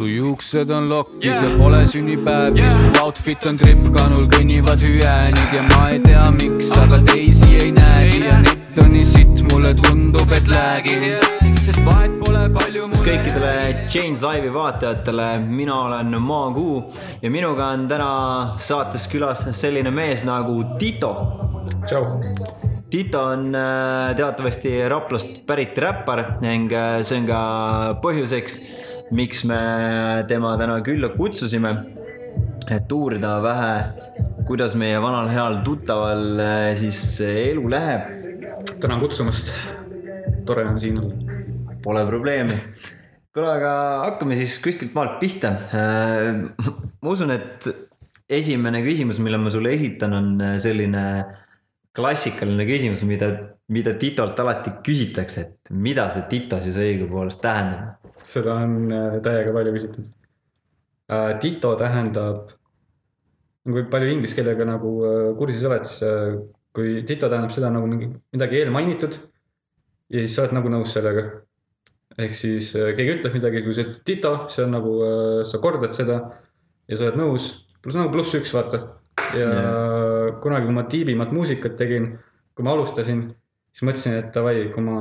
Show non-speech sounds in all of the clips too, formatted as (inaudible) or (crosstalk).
su juuksed on lokkis ja pole sünnipäev ja su outfit on tripp, kanul kõnnivad hüäänid ja ma ei tea, miks, aga teisi ei näegi ja nitt on nii sitt, mulle tundub, et läägin, sest vahet pole palju. kõikidele Change Live'i vaatajatele, mina olen Maakuu ja minuga on täna saates külas selline mees nagu Tito. tšau Tito on äh, teatavasti Raplast pärit räppar ning äh, see on ka põhjuseks, miks me tema täna külla kutsusime. et uurida vähe, kuidas meie vanal heal tuttaval äh, siis elu läheb. tänan kutsumast. tore on siin olla. Pole probleemi. kuule, aga hakkame siis kuskilt maalt pihta. ma usun, et esimene küsimus, mille ma sulle esitan, on selline klassikaline küsimus, mida, mida Titolt alati küsitakse, et mida see Tito siis õigupoolest tähendab? Seda on äh, täiega palju küsitud. Äh, Tito tähendab, kui palju inglise keelega nagu äh, kursis oled, siis kui Tito tähendab seda nagu mingi, midagi eelmainitud ja siis sa oled nagu nõus sellega. ehk siis keegi ütleb midagi, kui sa ütled Tito, see on nagu, sa kordad seda ja sa oled nõus, pluss nagu pluss üks, vaata ja yeah. kunagi, kui ma tiibimat muusikat tegin, kui ma alustasin, siis mõtlesin, et davai, kui ma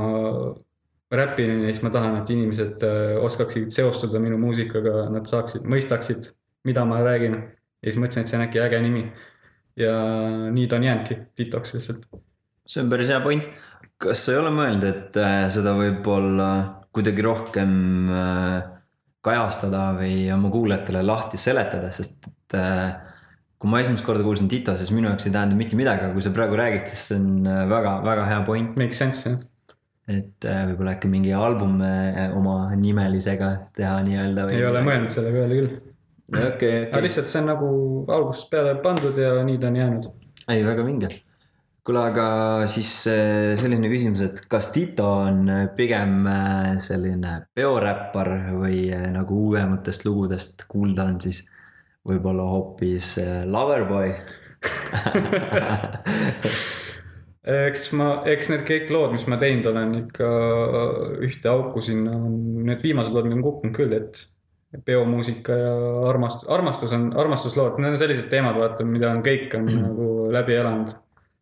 räpin, siis ma tahan, et inimesed äh, oskaksid seostuda minu muusikaga, nad saaksid, mõistaksid, mida ma räägin. ja siis mõtlesin, et see on äkki äge nimi. ja nii ta on jäänudki, Titoks lihtsalt. see on päris hea point. kas sa ei ole mõelnud, et äh, seda võib-olla kuidagi rohkem äh, kajastada või oma kuulajatele lahti seletada, sest et kui ma esimest korda kuulsin Tito, siis minu jaoks ei tähenda mitte midagi, aga kui sa praegu räägid, siis see on väga-väga hea point. Make sense, jah. Et äh, võib-olla äkki mingi album äh, oma nimelisega teha nii-öelda. ei ole mõelnud selle peale küll. okei, okei. aga lihtsalt see on nagu algusest peale pandud ja nii ta on jäänud. ei, väga vinge. kuule, aga siis selline küsimus, et kas Tito on pigem selline peoräppar või nagu uuematest lugudest kuulda on siis võib-olla hoopis äh, Loverboy (laughs) eks ma, eks need kõik lood, mis ma teinud olen, ikka ühte auku sinna on, need viimased lood on kukkunud küll, et peomuusika ja armast-, armastus on, armastuslood, need on sellised teemad, vaata, mida on kõik on mm. nagu läbi elanud.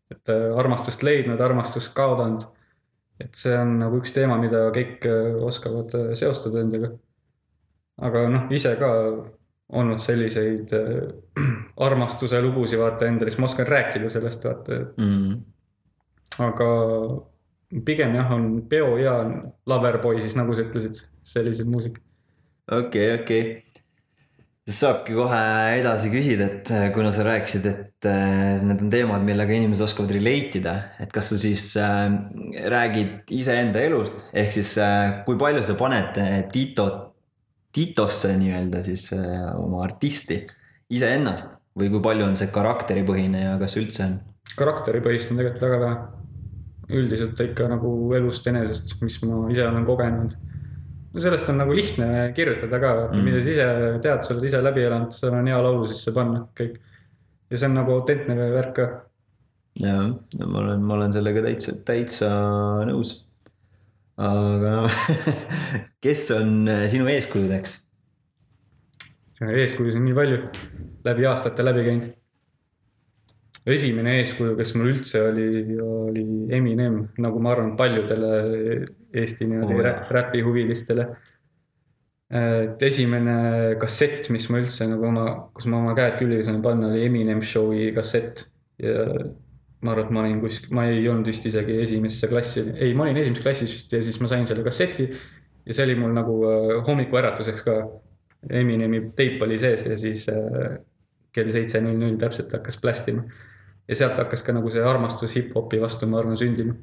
et äh, armastust leidnud, armastust kaotanud. et see on nagu üks teema, mida kõik äh, oskavad seostada endaga. aga noh, ise ka olnud selliseid äh, (clears throat) armastuse lugusid vaata endale, siis ma oskan rääkida sellest vaata, et mm. -hmm. Aga pigem jah, on peo ja Loverboy siis nagu sa ütlesid, sellised muusika. okei okay,, okei okay. saabki kohe edasi küsida, et äh, kuna sa rääkisid, et äh, need on teemad, millega inimesed oskavad relate ida, et kas sa siis äh, räägid iseenda elust, ehk siis kui palju sa paned Titot Titosse nii-öelda siis oma artisti iseennast või kui palju on see karakteripõhine ja kas üldse on? karakteripõhist on tegelikult väga vähe. Üldiselt ikka nagu elust enesest, mis ma ise olen kogenud. no sellest on nagu lihtne kirjutada ka, mm., mida sa ise tead, sa oled ise läbi elanud, sul on hea laulu sisse panna, kõik. ja see on nagu autentne värk ka. jah, ma olen, ma olen sellega täitsa, täitsa nõus aga (laughs) kes on sinu eeskujudeks? eeskujusid on nii palju, läbi aastate läbi käinud. Esimene eeskuju, kes mul üldse oli, oli Eminem, nagu ma arvan, paljudele Eesti niimoodi oh, räpihuvilistele. et esimene kassett, mis ma üldse nagu oma, kus ma oma käed külge sain panna, oli Eminem Show'i kassett ja ma arvan, et ma olin kuskil, ma ei olnud vist isegi esimesse klassi, ei, ma olin esimeses klassis vist ja siis ma sain selle kasseti. ja see oli mul nagu äh, hommikuäratuseks ka. Eminemi teip oli sees ja siis äh, kell seitse null null täpselt hakkas plästima. Ja sealt hakkas ka nagu see armastus hip-hopi vastu, ma arvan, sündima.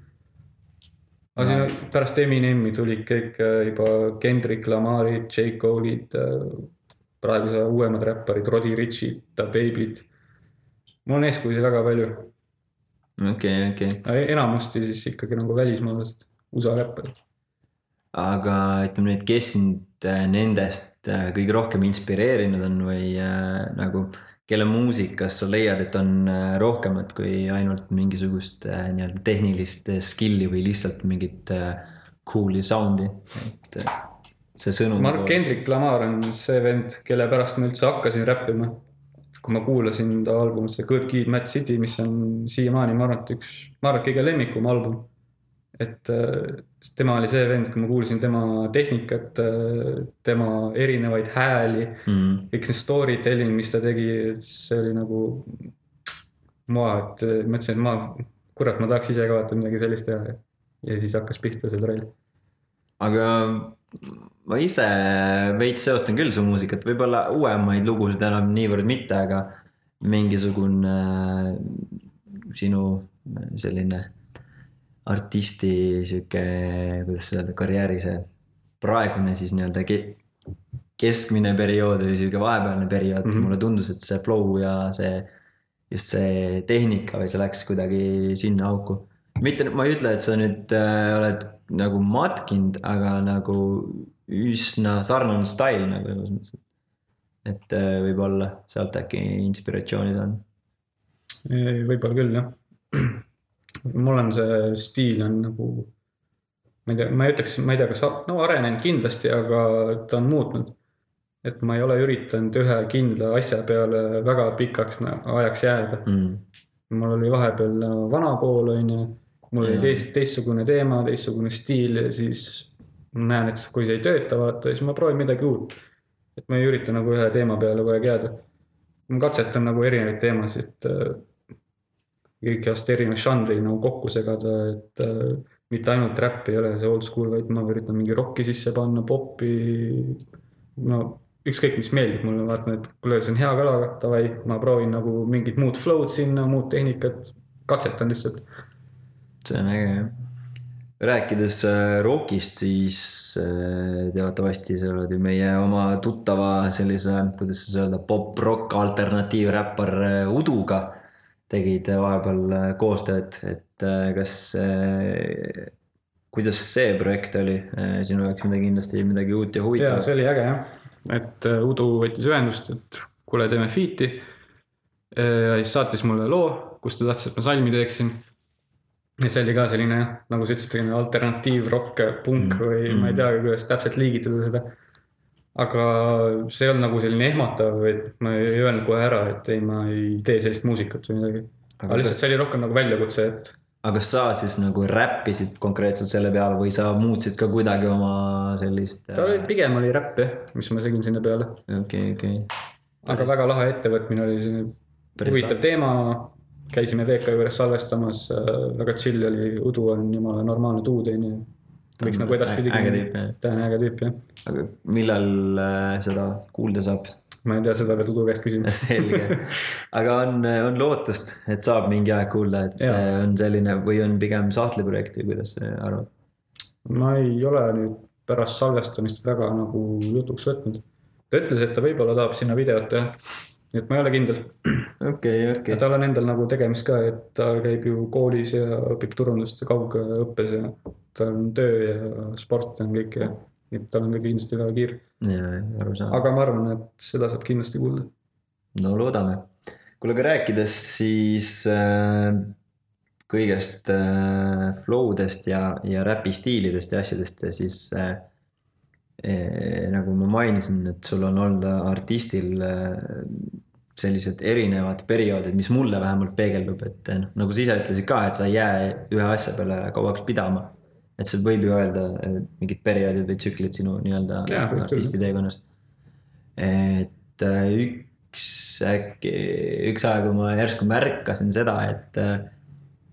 aga no. siin pärast Eminemi tulid kõik äh, juba Kendrick Lamarid, J Cole'id äh,, praeguse uuemad räpparid, Roddy Rich'id, Da Baby'd. mul on eeskujusid väga palju okei okei enamasti siis ikkagi nagu välismaalased, USA räpparid. aga ütleme nüüd, kes sind äh, nendest kõige rohkem inspireerinud on või äh, nagu, kelle muusikas sa leiad, et on äh, rohkemat kui ainult mingisugust äh, nii-öelda tehnilist skill'i või lihtsalt mingit äh, cool'i sound'i, et see sõnum. Mark Hendrik Lamar on see vend, kelle pärast ma üldse hakkasin räppima. kui ma kuulasin ta albumit, see Good Kid Mad City, mis on siiamaani, ma arvan, et üks, ma arvan, et kõige lemmikum album. Et äh, tema oli see vend, kui ma kuulsin tema tehnikat, tema erinevaid hääli, mm.. kõik see story telling, mis ta tegi, see oli nagu. ma, et mõtlesin, et ma, kurat, ma tahaks ise ka vaata midagi sellist teha. ja siis hakkas pihta see trall. aga ma ise veits seostan küll su muusikat, võib-olla uuemaid lugusid enam niivõrd mitte, aga mingisugune äh, sinu selline artisti sihuke, kuidas öelda, karjääri see praegune siis nii-öelda ke- keskmine periood või sihuke vahepealne periood mm. -hmm. mulle tundus, et see flow ja see, just see tehnika või see läks kuidagi sinna auku. mitte, ma ei ütle, et sa nüüd äh, oled nagu matkinud, aga nagu üsna sarnane stail nagu selles mõttes. et äh, võib-olla sealt äkki inspiratsiooni saanud. võib-olla küll jah. Mul on see stiil on nagu, ma ei tea, ma ei ütleks, ma ei tea, kas, no arenenud kindlasti, aga ta on muutnud. et ma ei ole üritanud ühe kindla asja peale väga pikaks ajaks jääda. Mm. mul oli vahepeal vana kool on ju, mul oli teist, teistsugune teema, teistsugune stiil ja siis ma näen, et kui see ei tööta, vaata, siis ma proovin midagi uut. et ma ei ürita nagu ühe teema peale kogu aeg jääda. ma katsetan nagu erinevaid teemasid kõiki aasta erinevaid žanreid nagu kokku segada, et äh, mitte ainult räpp ei ole see old school, vaid ma üritan mingi rocki sisse panna, popi. no ükskõik, mis meeldib mulle, vaatan, et kuule, see on hea kõla, davai, ma proovin nagu mingit muud flow'd sinna, muud tehnikat, katsetan lihtsalt. see on äge jah. rääkides äh, rockist, siis äh, teatavasti sa oled ju meie oma tuttava sellise, kuidas siis öelda, pop-rock alternatiivräppar äh, Uduga tegid vahepeal äh, koostööd, et äh, kas äh, kuidas see projekt oli sinu jaoks midagi kindlasti midagi uut ja huvitavat? see oli äge jah, et Udu võttis ühendust, et kuule, teeme feat'i. ja siis saatis mulle loo, kus ta tahtis, et ma salmi teeksin. ja see oli ka selline nagu sa ütlesid, selline alternatiivrock, punk Mm, või ma ei mm. teagi, kuidas täpselt liigitada seda. Aga see ei olnud nagu selline ehmatav, et ma ei öelnud kohe ära, et ei, ma ei tee sellist muusikat või midagi. aga lihtsalt see oli rohkem nagu väljakutse, et aga kas sa siis nagu räppisid konkreetselt selle peale või sa muutsid ka kuidagi oma sellist? ta oli, pigem oli räpp jah, mis ma tegin sinna peale. okei, okei. aga väga lahe ettevõtmine oli selline huvitav teema. käisime VK juures salvestamas, väga chill oli, Udu on jumala normaalne dude onju. Võiks nagu edaspidi. äge tüüp jah. ta on äge tüüp jah, aga millal äh, seda kuulda saab? ma ei tea, seda pead Udu käest küsima. (laughs) selge. aga on, on lootust, et saab mingi aeg kuulda, et Jaa. äh, on selline või on pigem sahtliprojekt või kuidas sa arvad? ma ei ole nüüd pärast salvestamist väga nagu jutuks võtnud. ta ütles, et ta võib-olla tahab sinna videot teha. Nii et ma ei ole kindel. okei, ja okei. tal on endal nagu tegemist ka, et ta käib ju koolis ja õpib turundust ja kaugõppes ja tal on töö ja sport on kõik ja nii et tal on ka kindlasti väga kiire. aga ma arvan, et seda saab kindlasti kuulda. no loodame. kuule, aga rääkides siis äh, kõigest äh, flow dest ja, ja räpi stiilidest ja asjadest ja siis äh, äh, nagu ma mainisin, et sul on olnud artistil äh, sellised erinevad perioodid, mis mulle vähemalt peegeldub, et noh, nagu sa ise ütlesid ka, et sa ei jää ühe asja peale kauaks pidama. et see võib ju öelda äh, mingid perioodid või tsüklid sinu nii-öelda artisti teekonnas. et äh, üks äkki, üks aeg, ma järsku märkasin seda, et äh,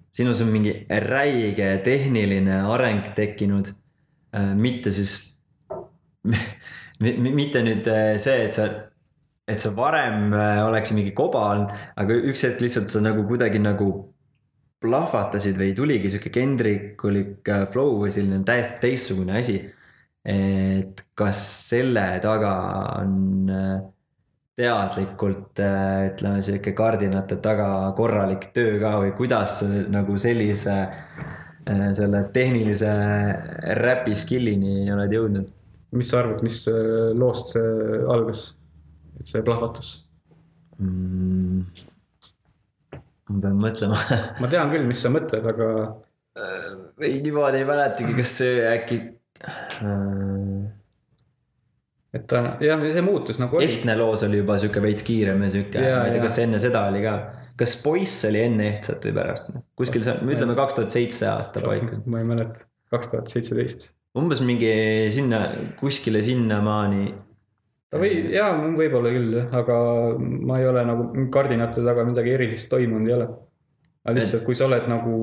sinus on mingi räige tehniline areng tekkinud. mitte siis, (laughs) mitte nüüd see, et sa, et sa varem äh, oleks mingi koba olnud, aga üks hetk lihtsalt sa nagu kuidagi nagu plahvatasid või tuligi sihuke kendrikulik äh, flow või selline täiesti teistsugune asi. et kas selle taga on äh, teadlikult ütleme sihuke kardinate taga korralik töö ka või kuidas nagu sellise selle tehnilise räpi skill'ini oled jõudnud? mis sa arvad, mis loost see algas? Et see plahvatus. Mm. ma pean mõtlema (laughs) ma tean küll, mis sa mõtled, aga või niimoodi ei mäletagi, kas see äkki. et ta jah, see muutus nagu ehtne loos oli juba sihuke veits kiirem ja sihuke, ma ei tea, kas enne seda oli ka. kas Poiss oli enne ehtsat või pärast? kuskil seal, ütleme kaks tuhat seitse aasta paiku. ma ei mäleta, kaks tuhat seitseteist. umbes mingi sinna, kuskile sinnamaani. või, jaa, võib-olla küll jah, aga ma ei ole nagu kardinate taga midagi erilist toimunud ei ole. aga lihtsalt, kui sa oled nagu,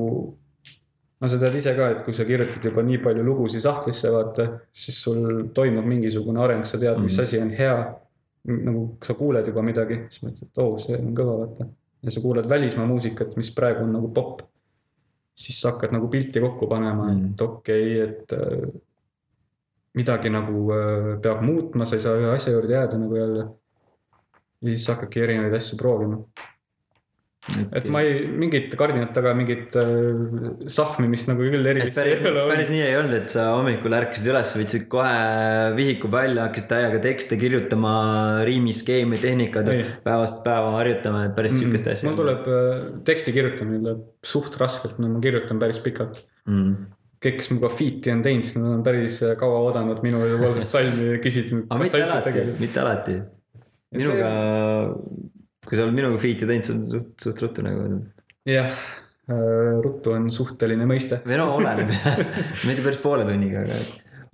no sa tead ise ka, et kui sa kirjutad juba nii palju lugusid sahtlisse, vaata, siis sul toimub mingisugune areng, sa tead, mis Mhm. asi on hea. nagu sa kuuled juba midagi, siis mõtled, et oo, see on kõva, vaata. ja sa kuuled välismaa muusikat, mis praegu on nagu popp. siis sa hakkad nagu pilti kokku panema, Mhm. et okei okay,, et äh, midagi nagu äh, peab muutma, sa ei saa ühe asja juurde jääda nagu jälle. ja siis sa hakkadki erinevaid asju proovima, et ma ei, mingit kardinat taga mingit äh, sahmimist nagu küll erilist päris, päris nii ei olnud, et sa hommikul ärkasid üles, võtsid kohe vihiku välja, hakkasid täiega tekste kirjutama, riimiskeemi, tehnikad päevast päeva harjutama, et päris sihukest asja. mul tuleb äh, teksti kirjutamine tuleb suht raskelt, no ma kirjutan päris pikalt. mm.. kõik, kes minuga feat'i on teinud, siis nad on päris äh, kaua oodanud minu poolset (laughs) salmi ja küsinud, aga mitte alati, mitte alati. minuga, kui sa oled minuga feat'i teinud, see on suht, suht ruttu nagu. jah, ruttu on suhteline mõiste, või no oleneb (laughs) mitte päris poole tunniga, aga.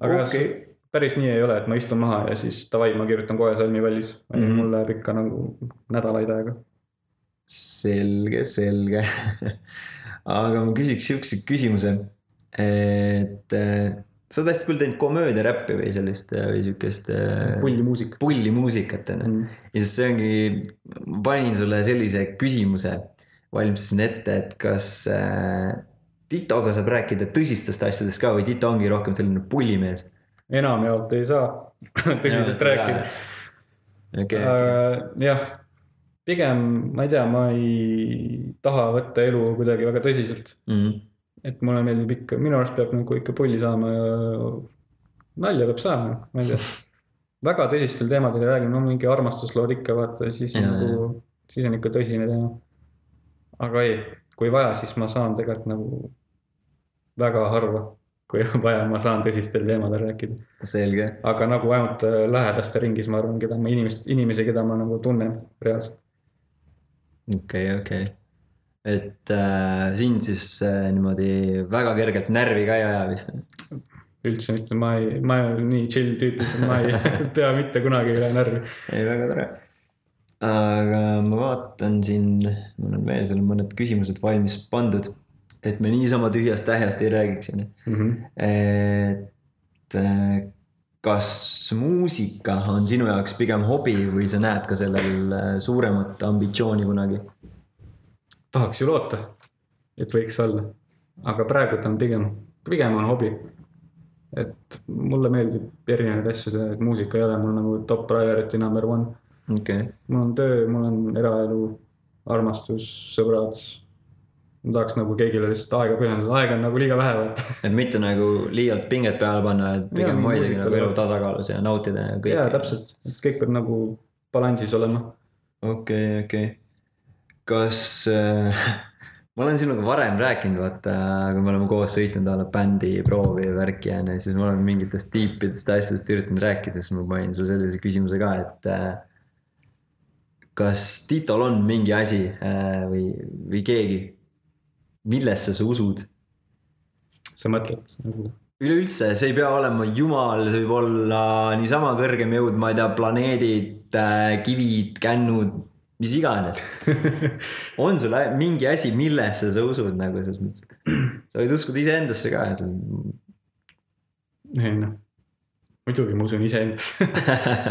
aga okay. päris nii ei ole, et ma istun maha ja siis davai, ma kirjutan kohe salmi valmis mm. -hmm. mul läheb ikka nagu nädalaid aega. selge, selge. (laughs) aga ma küsiks siukse küsimuse, et äh, sa oled hästi palju teinud komöödiaräppi või sellist äh, või siukest äh, pullimuusika. pullimuusikat on ju. Mm. ja siis see ongi, panin sulle sellise küsimuse, valmistasin ette, et kas äh, Titoga saab rääkida tõsistest asjadest ka või Tito ongi rohkem selline pullimees? enamjaolt ei saa (laughs) tõsiselt rääkida. okei, jah, pigem ma ei tea, ma ei taha võtta elu kuidagi väga tõsiselt. Mhm. Et mulle meeldib ikka, minu arust peab nagu ikka pulli saama ja nalja peab saama, ma ei tea. väga tõsistel teemadel ei räägi, no mingi armastuslood ikka vaata, siis Jaa, nagu, siis on ikka tõsine teema. aga ei, kui vaja, siis ma saan tegelikult nagu väga harva, kui on vaja, ma saan tõsistel teemadel rääkida. selge, aga nagu ainult äh, lähedaste ringis, ma arvan, keda ma inimest, inimesi, keda ma nagu tunnen reaalselt. okei, okei. Et äh, sind siis äh, niimoodi väga kergelt närvi ka ei aja vist? üldse mitte, ma ei, ma olen nii chill tüüp, lihtsalt ma ei (laughs) pea mitte kunagi üle närvi. ei, väga tore. aga ma vaatan siin, mul on veel seal mõned küsimused valmis pandud, et me niisama tühjast tähjast ei räägiks, onju. Mhm. et äh, kas muusika on sinu jaoks pigem hobi või sa näed ka sellel äh, suuremat ambitsiooni kunagi? Tahaks ju loota, et võiks olla, aga praegu ta on pigem, pigem on hobi. et mulle meeldib erinevaid asju teha, et muusika ei ole mul nagu top priority number one. okay., mul on töö, mul on eraelu, armastus, sõbrad. ma tahaks nagu kõigile lihtsalt aega pühendada, aega on nagu liiga vähe, vaata. et mitte nagu liialt pinget peale panna, et pigem hoidagi nagu elu tasakaalus ja nautida ja kõik. jaa, täpselt, et kõik peab nagu balansis olema. okei, okei. Kas äh, (laughs) ma olen sinuga varem rääkinud, vaata, kui me oleme koos sõitnud a la bändi proovi ja värki ja onju, siis ma olen mingitest tiipidest asjadest üritanud rääkida, siis ma panin sulle sellise küsimuse ka, et äh, kas Titol on mingi asi äh, või, või keegi, millesse sa usud? sa mõtled nagu, üleüldse, see ei pea olema jumal, see võib olla niisama kõrgem jõud, ma ei tea, planeedid, kivid, kännud, mis iganes. (laughs) on sul mingi asi, millesse sa usud nagu selles mõttes? sa võid uskuda iseendasse ka, ei noh, muidugi ma usun iseendasse.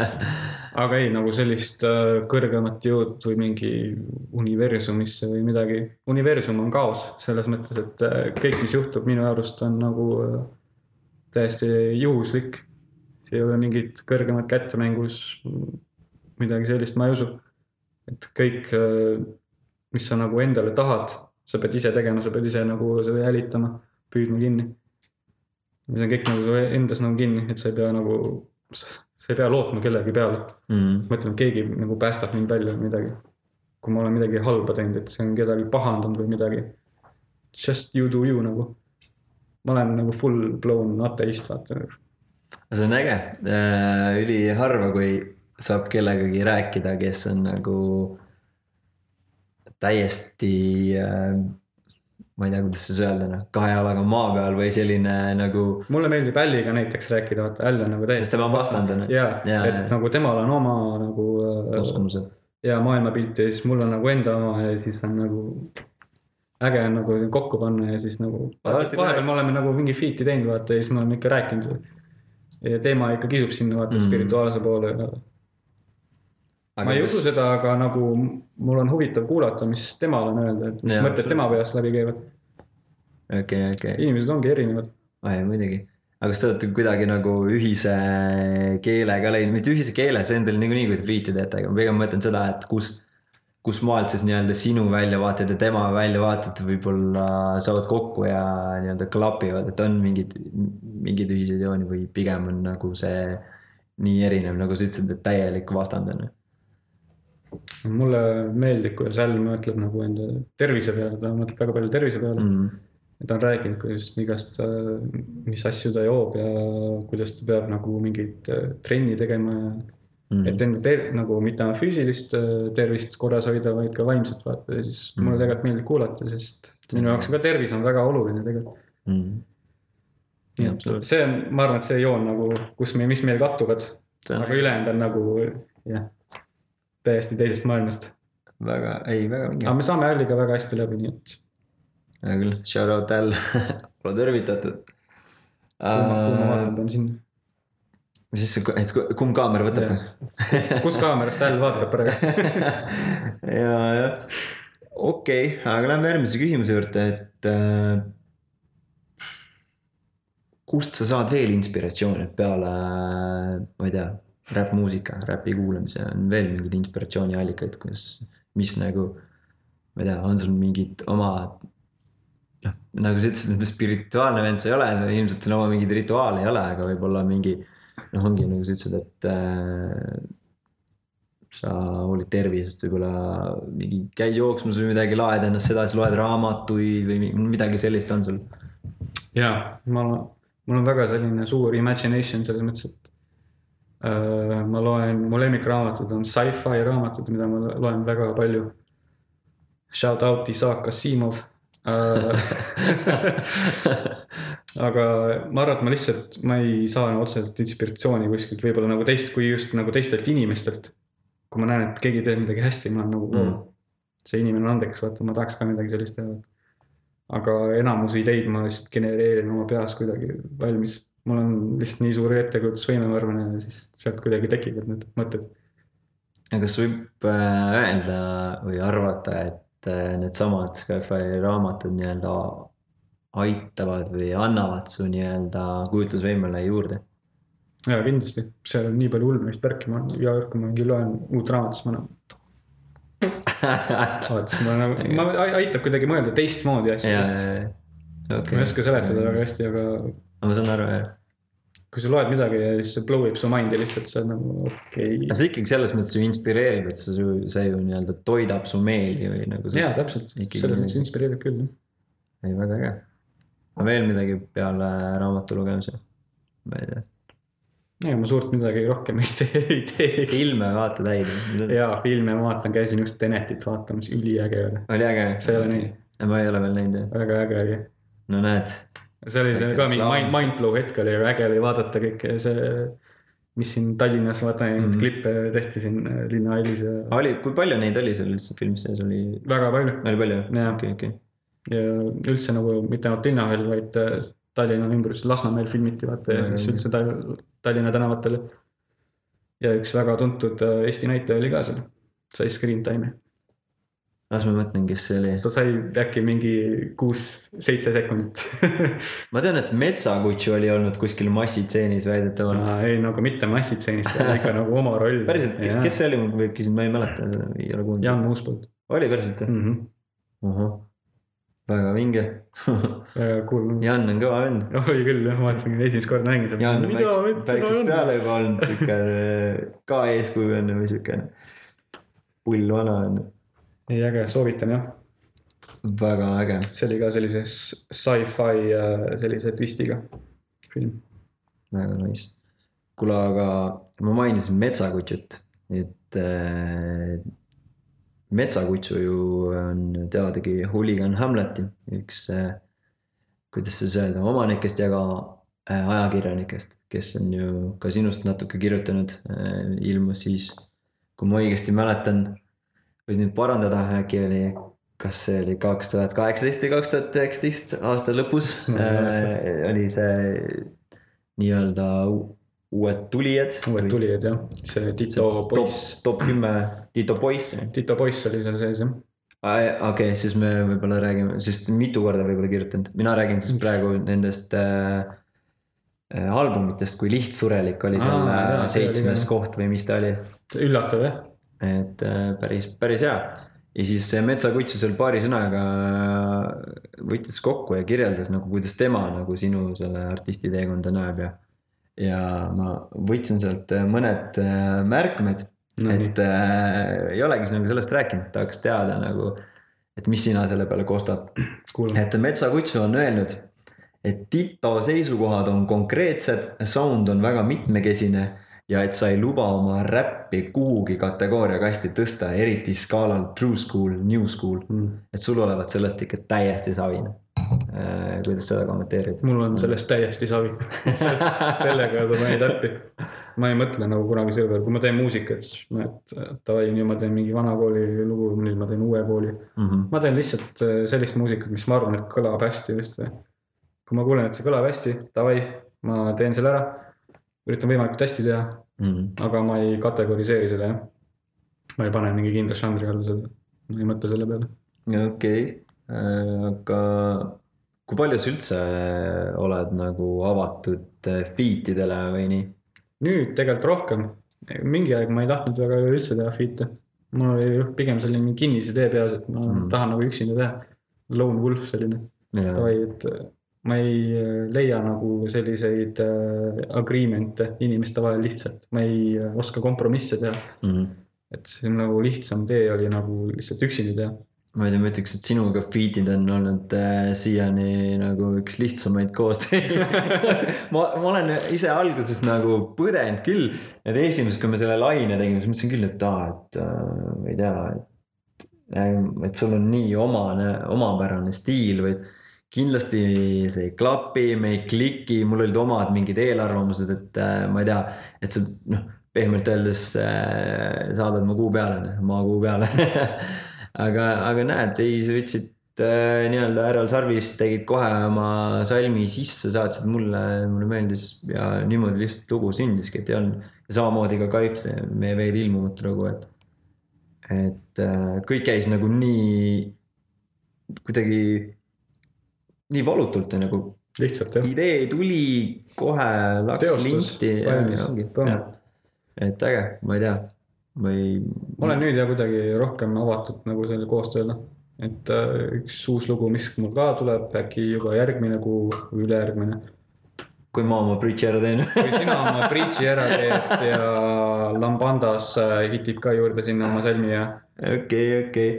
(laughs) aga ei, nagu sellist äh, kõrgemat jõud või mingi universumisse või midagi. universum on kaos selles mõttes, et äh, kõik, mis juhtub minu arust on nagu äh, täiesti juhuslik. see ei ole mingit kõrgemat kätte mängus, midagi sellist ma ei usu. Et kõik, mis sa nagu endale tahad, sa pead ise tegema, sa pead ise nagu seda jälitama, püüdma kinni. ja see on kõik nagu endas nagu kinni, et sa ei pea nagu, sa ei pea lootma kellegi peale. mm. mõtlema, keegi nagu päästab mind välja või midagi. kui ma olen midagi halba teinud, et see on kedagi pahandanud või midagi. Just you do you nagu. ma olen nagu full blown ateist, vaata. see on äge, üliharva, kui saab kellegagi rääkida, kes on nagu täiesti äh, ma ei tea, kuidas siis öelda, noh, kahe jalaga maa peal või selline nagu. mulle meeldib Alliga näiteks rääkida, vaata All on nagu täiesti. sest tema on vastandane. ja, ja, et ja. nagu temal on oma nagu. uskumused. ja maailmapilt ja siis mul on nagu enda oma ja siis on nagu. äge on nagu kokku panna ja siis nagu. vahepeal me oleme nagu mingi feat'i teinud, vaata ja siis me oleme ikka rääkinud. ja teema ikka kisub sinna vaata mm. spirituaalse poole Aga ma ei usu seda, aga nagu mul on huvitav kuulata, mis temal on öelda, et mis ja, mõtted tema peast läbi käivad. okei okay,, okei okay.. inimesed ongi erinevad. aa muidugi. aga kas te olete kuidagi nagu ühise keele ka leidnud, mitte ühise keele, see on teil niikuinii, kui te friiti teete, aga ma pigem mõtlen seda, et kus, kus maalt siis nii-öelda sinu väljavaated ja tema väljavaated võib-olla saavad kokku ja nii-öelda klapivad, et on mingid, mingeid ühiseid jooni või pigem on nagu see nii erinev, nagu sa ütlesid, et täielik vastandamine mulle meeldib, kuidas Al mõtleb nagu enda tervise peale, ta mõtleb väga palju tervise peale mm. -hmm. ja ta on rääkinud, kuidas igast, äh, mis asju ta joob ja kuidas ta peab nagu mingeid äh, trenni tegema ja mm. -hmm. et enda ter-, nagu mitte ainult füüsilist äh, tervist korras hoida, vaid ka vaimset vaata ja siis mm. -hmm. mulle tegelikult meeldib kuulata, sest minu jaoks ka tervis on väga oluline tegelikult mm. -hmm. nii et see on, ma arvan, et see joon nagu, kus me, mis meil kattuvad, aga ülejäänud on nagu jah täiesti teisest maailmast. väga, ei väga mingi. aga me saame Alliga väga hästi läbi, nii et. hea küll, shout out Al (laughs) ole tervitatud. mis siis, et kumb kaamera võtab? kus kaamerast Al vaatab praegu (laughs) ja, jah, okei okay,, aga lähme järgmise küsimuse juurde, et äh, kust sa saad veel inspiratsiooni peale, ma ei tea räppmuusika, räpi kuulamise on veel mingeid inspiratsiooniallikaid, kus, mis nagu. ma ei tea, on sul mingid oma. noh, nagu sa ütlesid, spirituaalne vend sa ei ole, ilmselt sul oma mingeid rituaale ei ole, aga võib-olla mingi. noh, ongi nagu sa ütlesid, et äh, sa hoolid tervisest, võib-olla mingi käid jooksmas või midagi, laed ennast sedasi, loed raamatuid või midagi sellist on sul? ja, ma, mul on väga selline suur imagination selles mõttes, et ma loen, mu lemmikraamatud on sci-fi raamatud, mida ma loen väga palju. Shout out Isaac Asimov äh, (laughs) aga ma arvan, et ma lihtsalt, ma ei saa otseselt inspiratsiooni kuskilt, võib-olla nagu teist, kui just nagu teistelt inimestelt. kui ma näen, et keegi teeb midagi hästi, ma olen nagu mm., see inimene on andekas, vaata, ma tahaks ka midagi sellist teha. aga enamus ideid ma lihtsalt genereerin oma peas kuidagi valmis mul on lihtsalt nii suur ettekujutusvõime, ma arvan, ja siis sealt kuidagi tekivad need mõtted. aga kas võib äh, öelda või arvata, et äh, needsamad Skyfi raamatud nii-öelda aitavad või annavad su nii-öelda kujutlusvõimele juurde? ja kindlasti, seal on nii palju ulmelist värki, ma iga kord, kui ma mingi loen uut raamatut, siis ma nagu (laughs) vaat siis ma nagu, ma aitab kuidagi mõelda teistmoodi. Okay. ma ei oska seletada väga hästi, aga ma saan aru, jah kui sa loed midagi ja siis see blow ib su mind'i lihtsalt, see on nagu okei okay.. aga see ikkagi selles mõttes ju inspireerib, et see ju, see ju nii-öelda toidab su meeli või nagu. jaa, täpselt, selles mõttes inspireerib küll, jah. ei, väga äge. aga veel midagi peale raamatu lugemise? ma ei tea. ega ma suurt midagi rohkem vist ei tee. filme vaatad häid? jaa, filme ma vaatan, käisin just Tenetit vaatamas, üliäge oli. oli äge? sa ei ole näinud? ma ei ole veel näinud jah. väga äge oli. no näed see oli see ka mingi mind, mindblow hetk oli, äge oli vaadata kõike see, mis siin Tallinnas vaata neid mm -hmm. klippe tehti siin äh, Linnahallis ja. oli, kui palju neid oli seal üldse filmis sees oli? väga palju. oli palju, okei, okei. ja üldse nagu mitte ainult linnahall, vaid äh, Tallinna ümbruses, Lasnamäel filmiti vaata ja siis üldse Tallinna tänavatel. ja üks väga tuntud äh, Eesti näitleja oli ka seal, sai screen time'i las ma mõtlen, kes see oli. ta sai äkki mingi kuus-seitse sekundit (laughs) ma tean, et Metsakutsu oli olnud kuskil massitseenis väidetavalt. ei, no aga mitte massitseenis, ta oli ikka (laughs) nagu oma roll. päriselt, kes see oli, ma võib küsin, ma ei mäleta, ei ole kuulnud. Jaan Uuspõld. oli päriselt või mm -hmm.? ahah, väga vinge väga cool. Jan on kõva vend. (laughs) oli küll jah, ma vaatasin esimest korda nägin seda. Jan on väiksest, väiksest peale juba olnud siukene ka eeskuju on või siukene pull vana on ei, äge, soovitan jah. väga äge. see oli ka sellise sci-fi sellise twistiga film. väga nice. kuule, aga ma mainisin metsakutšut, et äh, metsakutsu ju on teadagi Hooligan Hamleti üks äh,, kuidas siis öelda, omanikest ja ka äh, ajakirjanikest, kes on ju ka sinust natuke kirjutanud äh,, ilmus siis, kui ma õigesti mäletan, võid nüüd parandada, äkki oli, kas see oli kaks tuhat kaheksateist või kaks tuhat üheksateist aasta lõpus äh, oli see nii-öelda uued tulijad. uued tulijad jah, see Tito poiss, top kümme Tito poiss. Tito poiss oli seal sees jah. okei okay,, siis me võib-olla räägime, sest mitu korda võib-olla kirjutanud, mina räägin siis praegu nendest äh, äh, albumitest, kui Lihtsurelik oli seal äh, see seitsmes koht või mis ta oli. üllatav jah, et äh, päris, päris hea. ja siis Metsakutsu seal paari sõnaga võttis kokku ja kirjeldas nagu, kuidas tema nagu sinu selle artisti teekonda näeb ja. ja ma võtsin sealt äh, mõned äh, märkmed No nii. et äh, ei olegi nagu sellest rääkinud, tahaks teada nagu, et mis sina selle peale kostad. et Metsakutsu on öelnud, et Tito seisukohad on konkreetsed, sound on väga mitmekesine ja et sa ei luba oma räppi kuhugi kategooria kasti tõsta, eriti skaalal true school, new school. et sul olevat sellest ikka täiesti savine. kuidas seda kommenteerid? mul on sellest täiesti savi. (laughs) sellega saab neid äppi. ma ei mõtle nagu kunagi selle peale, kui ma teen muusikat, siis ma, et davai, nüüd ma teen mingi vana kooli lugu, nüüd ma teen uue kooli. Mhm. ma teen lihtsalt äh, sellist muusikat, mis ma arvan, et kõlab hästi just. kui ma kuulen, et see kõlab hästi, davai, ma teen selle ära. Üritan võimalikult hästi teha, Mhm. aga ma ei kategoriseeri seda jah. ma ei pane mingi kindla žanri alla seda, ma ei mõtle selle peale. okei, aga kui palju sa üldse oled nagu avatud feat idele või nii? nüüd tegelikult rohkem, mingi aeg ma ei tahtnud väga üldse teha feat'e. mul oli pigem selline kinnisidee peas, et ma Mm. mm. tahan nagu üksinda teha. Lone wolf selline, davai, et äh, ma ei äh, leia nagu selliseid äh, agreement'e inimeste vahel lihtsalt, ma ei äh, oska kompromisse teha. Mhm. et see on nagu lihtsam tee oli nagu lihtsalt üksinda teha. ma ei tea, ma ütleks, et sinuga feat'id on olnud äh, siiani nagu üks lihtsamaid koostöid (laughs) ma, ma olen ise alguses nagu põdenud küll, et esimest, kui me selle laine tegime, siis mõtlesin küll, et aa, et äh, ma ei tea, et. et sul on nii omane, omapärane stiil või kindlasti see ei klapi, me ei kliki, mul olid omad mingid eelarvamused, et äh, ma ei tea, et sa noh, pehmelt öeldes äh, saadad mu kuu peale, maa kuu peale (laughs) aga, aga näed, ei, sa võtsid äh, nii-öelda härral sarvist, tegid kohe oma salmi sisse, saatsid mulle, mulle meeldis ja niimoodi lihtsalt lugu sündiski, et ei olnud. ja samamoodi ka Kaif, see meie veel ilmumatu lugu, et, et kõik käis nagu nii kuidagi nii valutult ja nagu lihtsalt jah. idee tuli kohe, läks linti et äge, ma ei tea, ma ei. ma olen nüüd ja kuidagi rohkem avatud nagu selle koostööle. et äh, üks uus lugu, mis mul ka tuleb, äkki juba järgmine kuu või ülejärgmine. kui ma oma bridži ära teen kui sina oma Breachi ära teed ja Lambandas äh, hitib ka juurde sinna oma salmi ja okei, okei.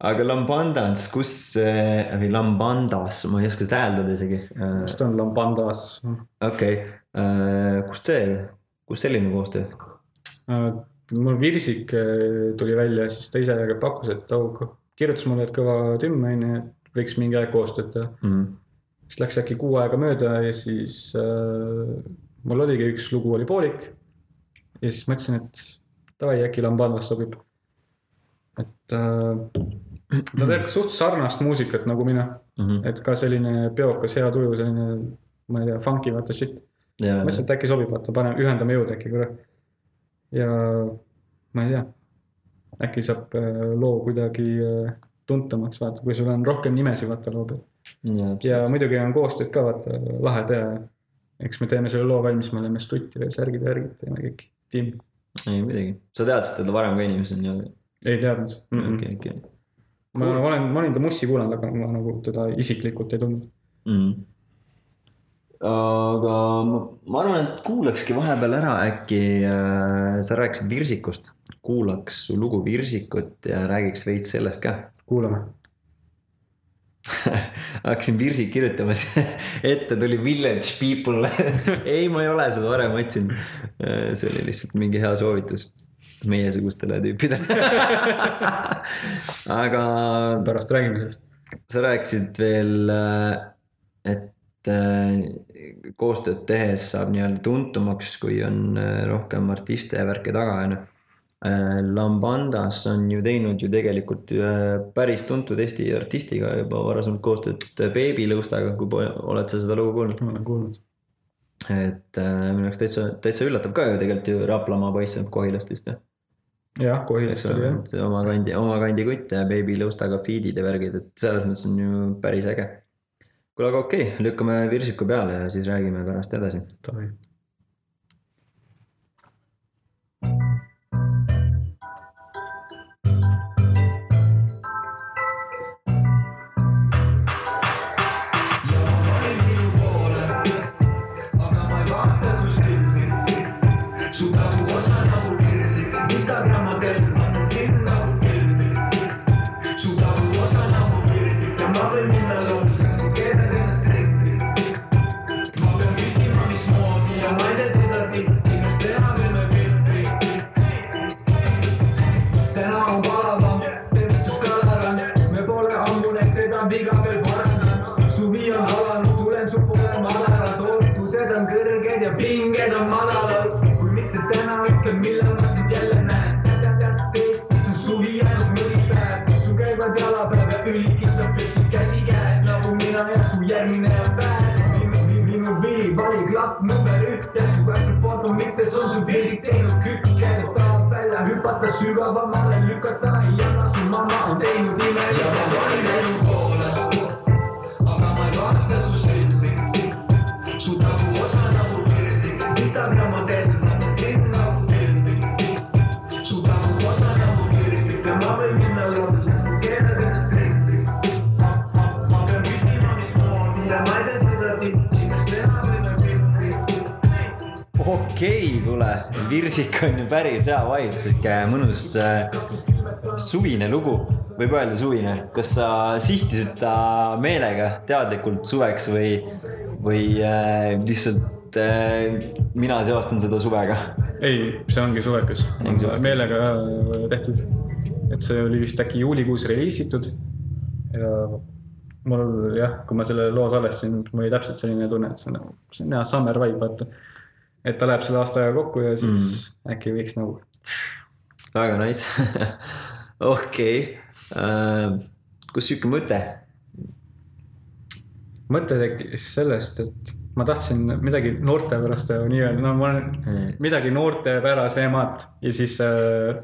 Aga Lambandans, kus, või Lambandas, ma ei oska seda hääldada isegi. mis ta on Lambandas? okei, kust see, kust selline koostöö? Äh, mul Virsik äh, tuli välja, siis ta ise pakkus, et oh, kirjutas mulle, et kõva tümm on ju, et võiks mingi aeg koostööd teha. Mhm. siis läks äkki kuu aega mööda ja siis äh, mul oligi üks lugu oli poolik. ja siis mõtlesin, et davai, äkki Lambandas sobib. Et äh, ta teeb suht sarnast muusikat nagu mina, Mhm. et ka selline peokas, hea tuju, selline, ma ei tea, funky vaata shit. ja, mõtlesin, et äkki sobib, vaata, paneme, ühendame jõud äkki korra. ja ma ei tea, äkki saab äh, loo kuidagi äh, tuntamaks, vaata, kui sul on rohkem nimesid, vaata loo peal. ja muidugi on koostööd ka vaata lahe teha. eks me teeme selle loo valmis, me oleme stutti veel särgid ja värgid teeme kõik, tiim. ei muidugi, sa teadsid teda varem ka inimesena nii-öelda, ei teadnud mm. -mm. okei, okei. ma olen, ma olin ta mussi kuulanud, aga ma nagu teda isiklikult ei tundnud. mm.. aga ma, ma arvan, et kuulakski vahepeal ära äkki äh,, sa rääkisid Virsikust, kuulaks su lugu Virsikut ja räägiks veits sellest ka. kuulame. (laughs) hakkasin Virsi kirjutama, ette tuli Village People. (laughs) ei, ma ei ole seda varem otsinud. see oli lihtsalt mingi hea soovitus meiesugustele tüüpidele. (laughs) aga pärast räägime sellest. sa rääkisid veel, et äh, koostööd tehes saab nii-öelda tuntumaks, kui on äh, rohkem artiste ja värke taga, on ju. Lambandas on ju teinud ju tegelikult päris tuntud Eesti artistiga juba varasemalt koostööd Baby Lõustaga, kui oled sa seda lugu kuulnud. olen kuulnud. Et äh, minu jaoks täitsa, täitsa üllatav ka ju tegelikult ju Raplamaa poiss on Kohilast vist jah. jah, Kohilast oli jah., oma kandi, oma kandi kutt ja Baby Lõustaga feed'id ja värgid, et selles mõttes on ju päris äge. kuule, aga okei okay,, lükkame Virsiku peale ja siis räägime pärast edasi. Bottomites on su Virsik on ju päris hea vibe, sihuke mõnus äh, suvine lugu, võib öelda suvine. kas sa sihtisid ta meelega teadlikult suveks või, või äh, lihtsalt äh, mina seostan seda suvega? ei, see ongi suvekas meelega tehtud. et see oli vist äkki juulikuus reliisitud ja mul jah, kui ma selle loo salvestasin, mul oli täpselt selline tunne, et see on nagu, see on hea summer vibe, vaata. Et ta läheb selle aastaga kokku ja siis mm. äkki võiks nagu, väga nice. (laughs) okei, kus sihuke mõte? mõte tekkis sellest, et ma tahtsin midagi noorte pärast teha nii-öelda, no ma olen Mm. midagi noortepärasemat ja siis äh,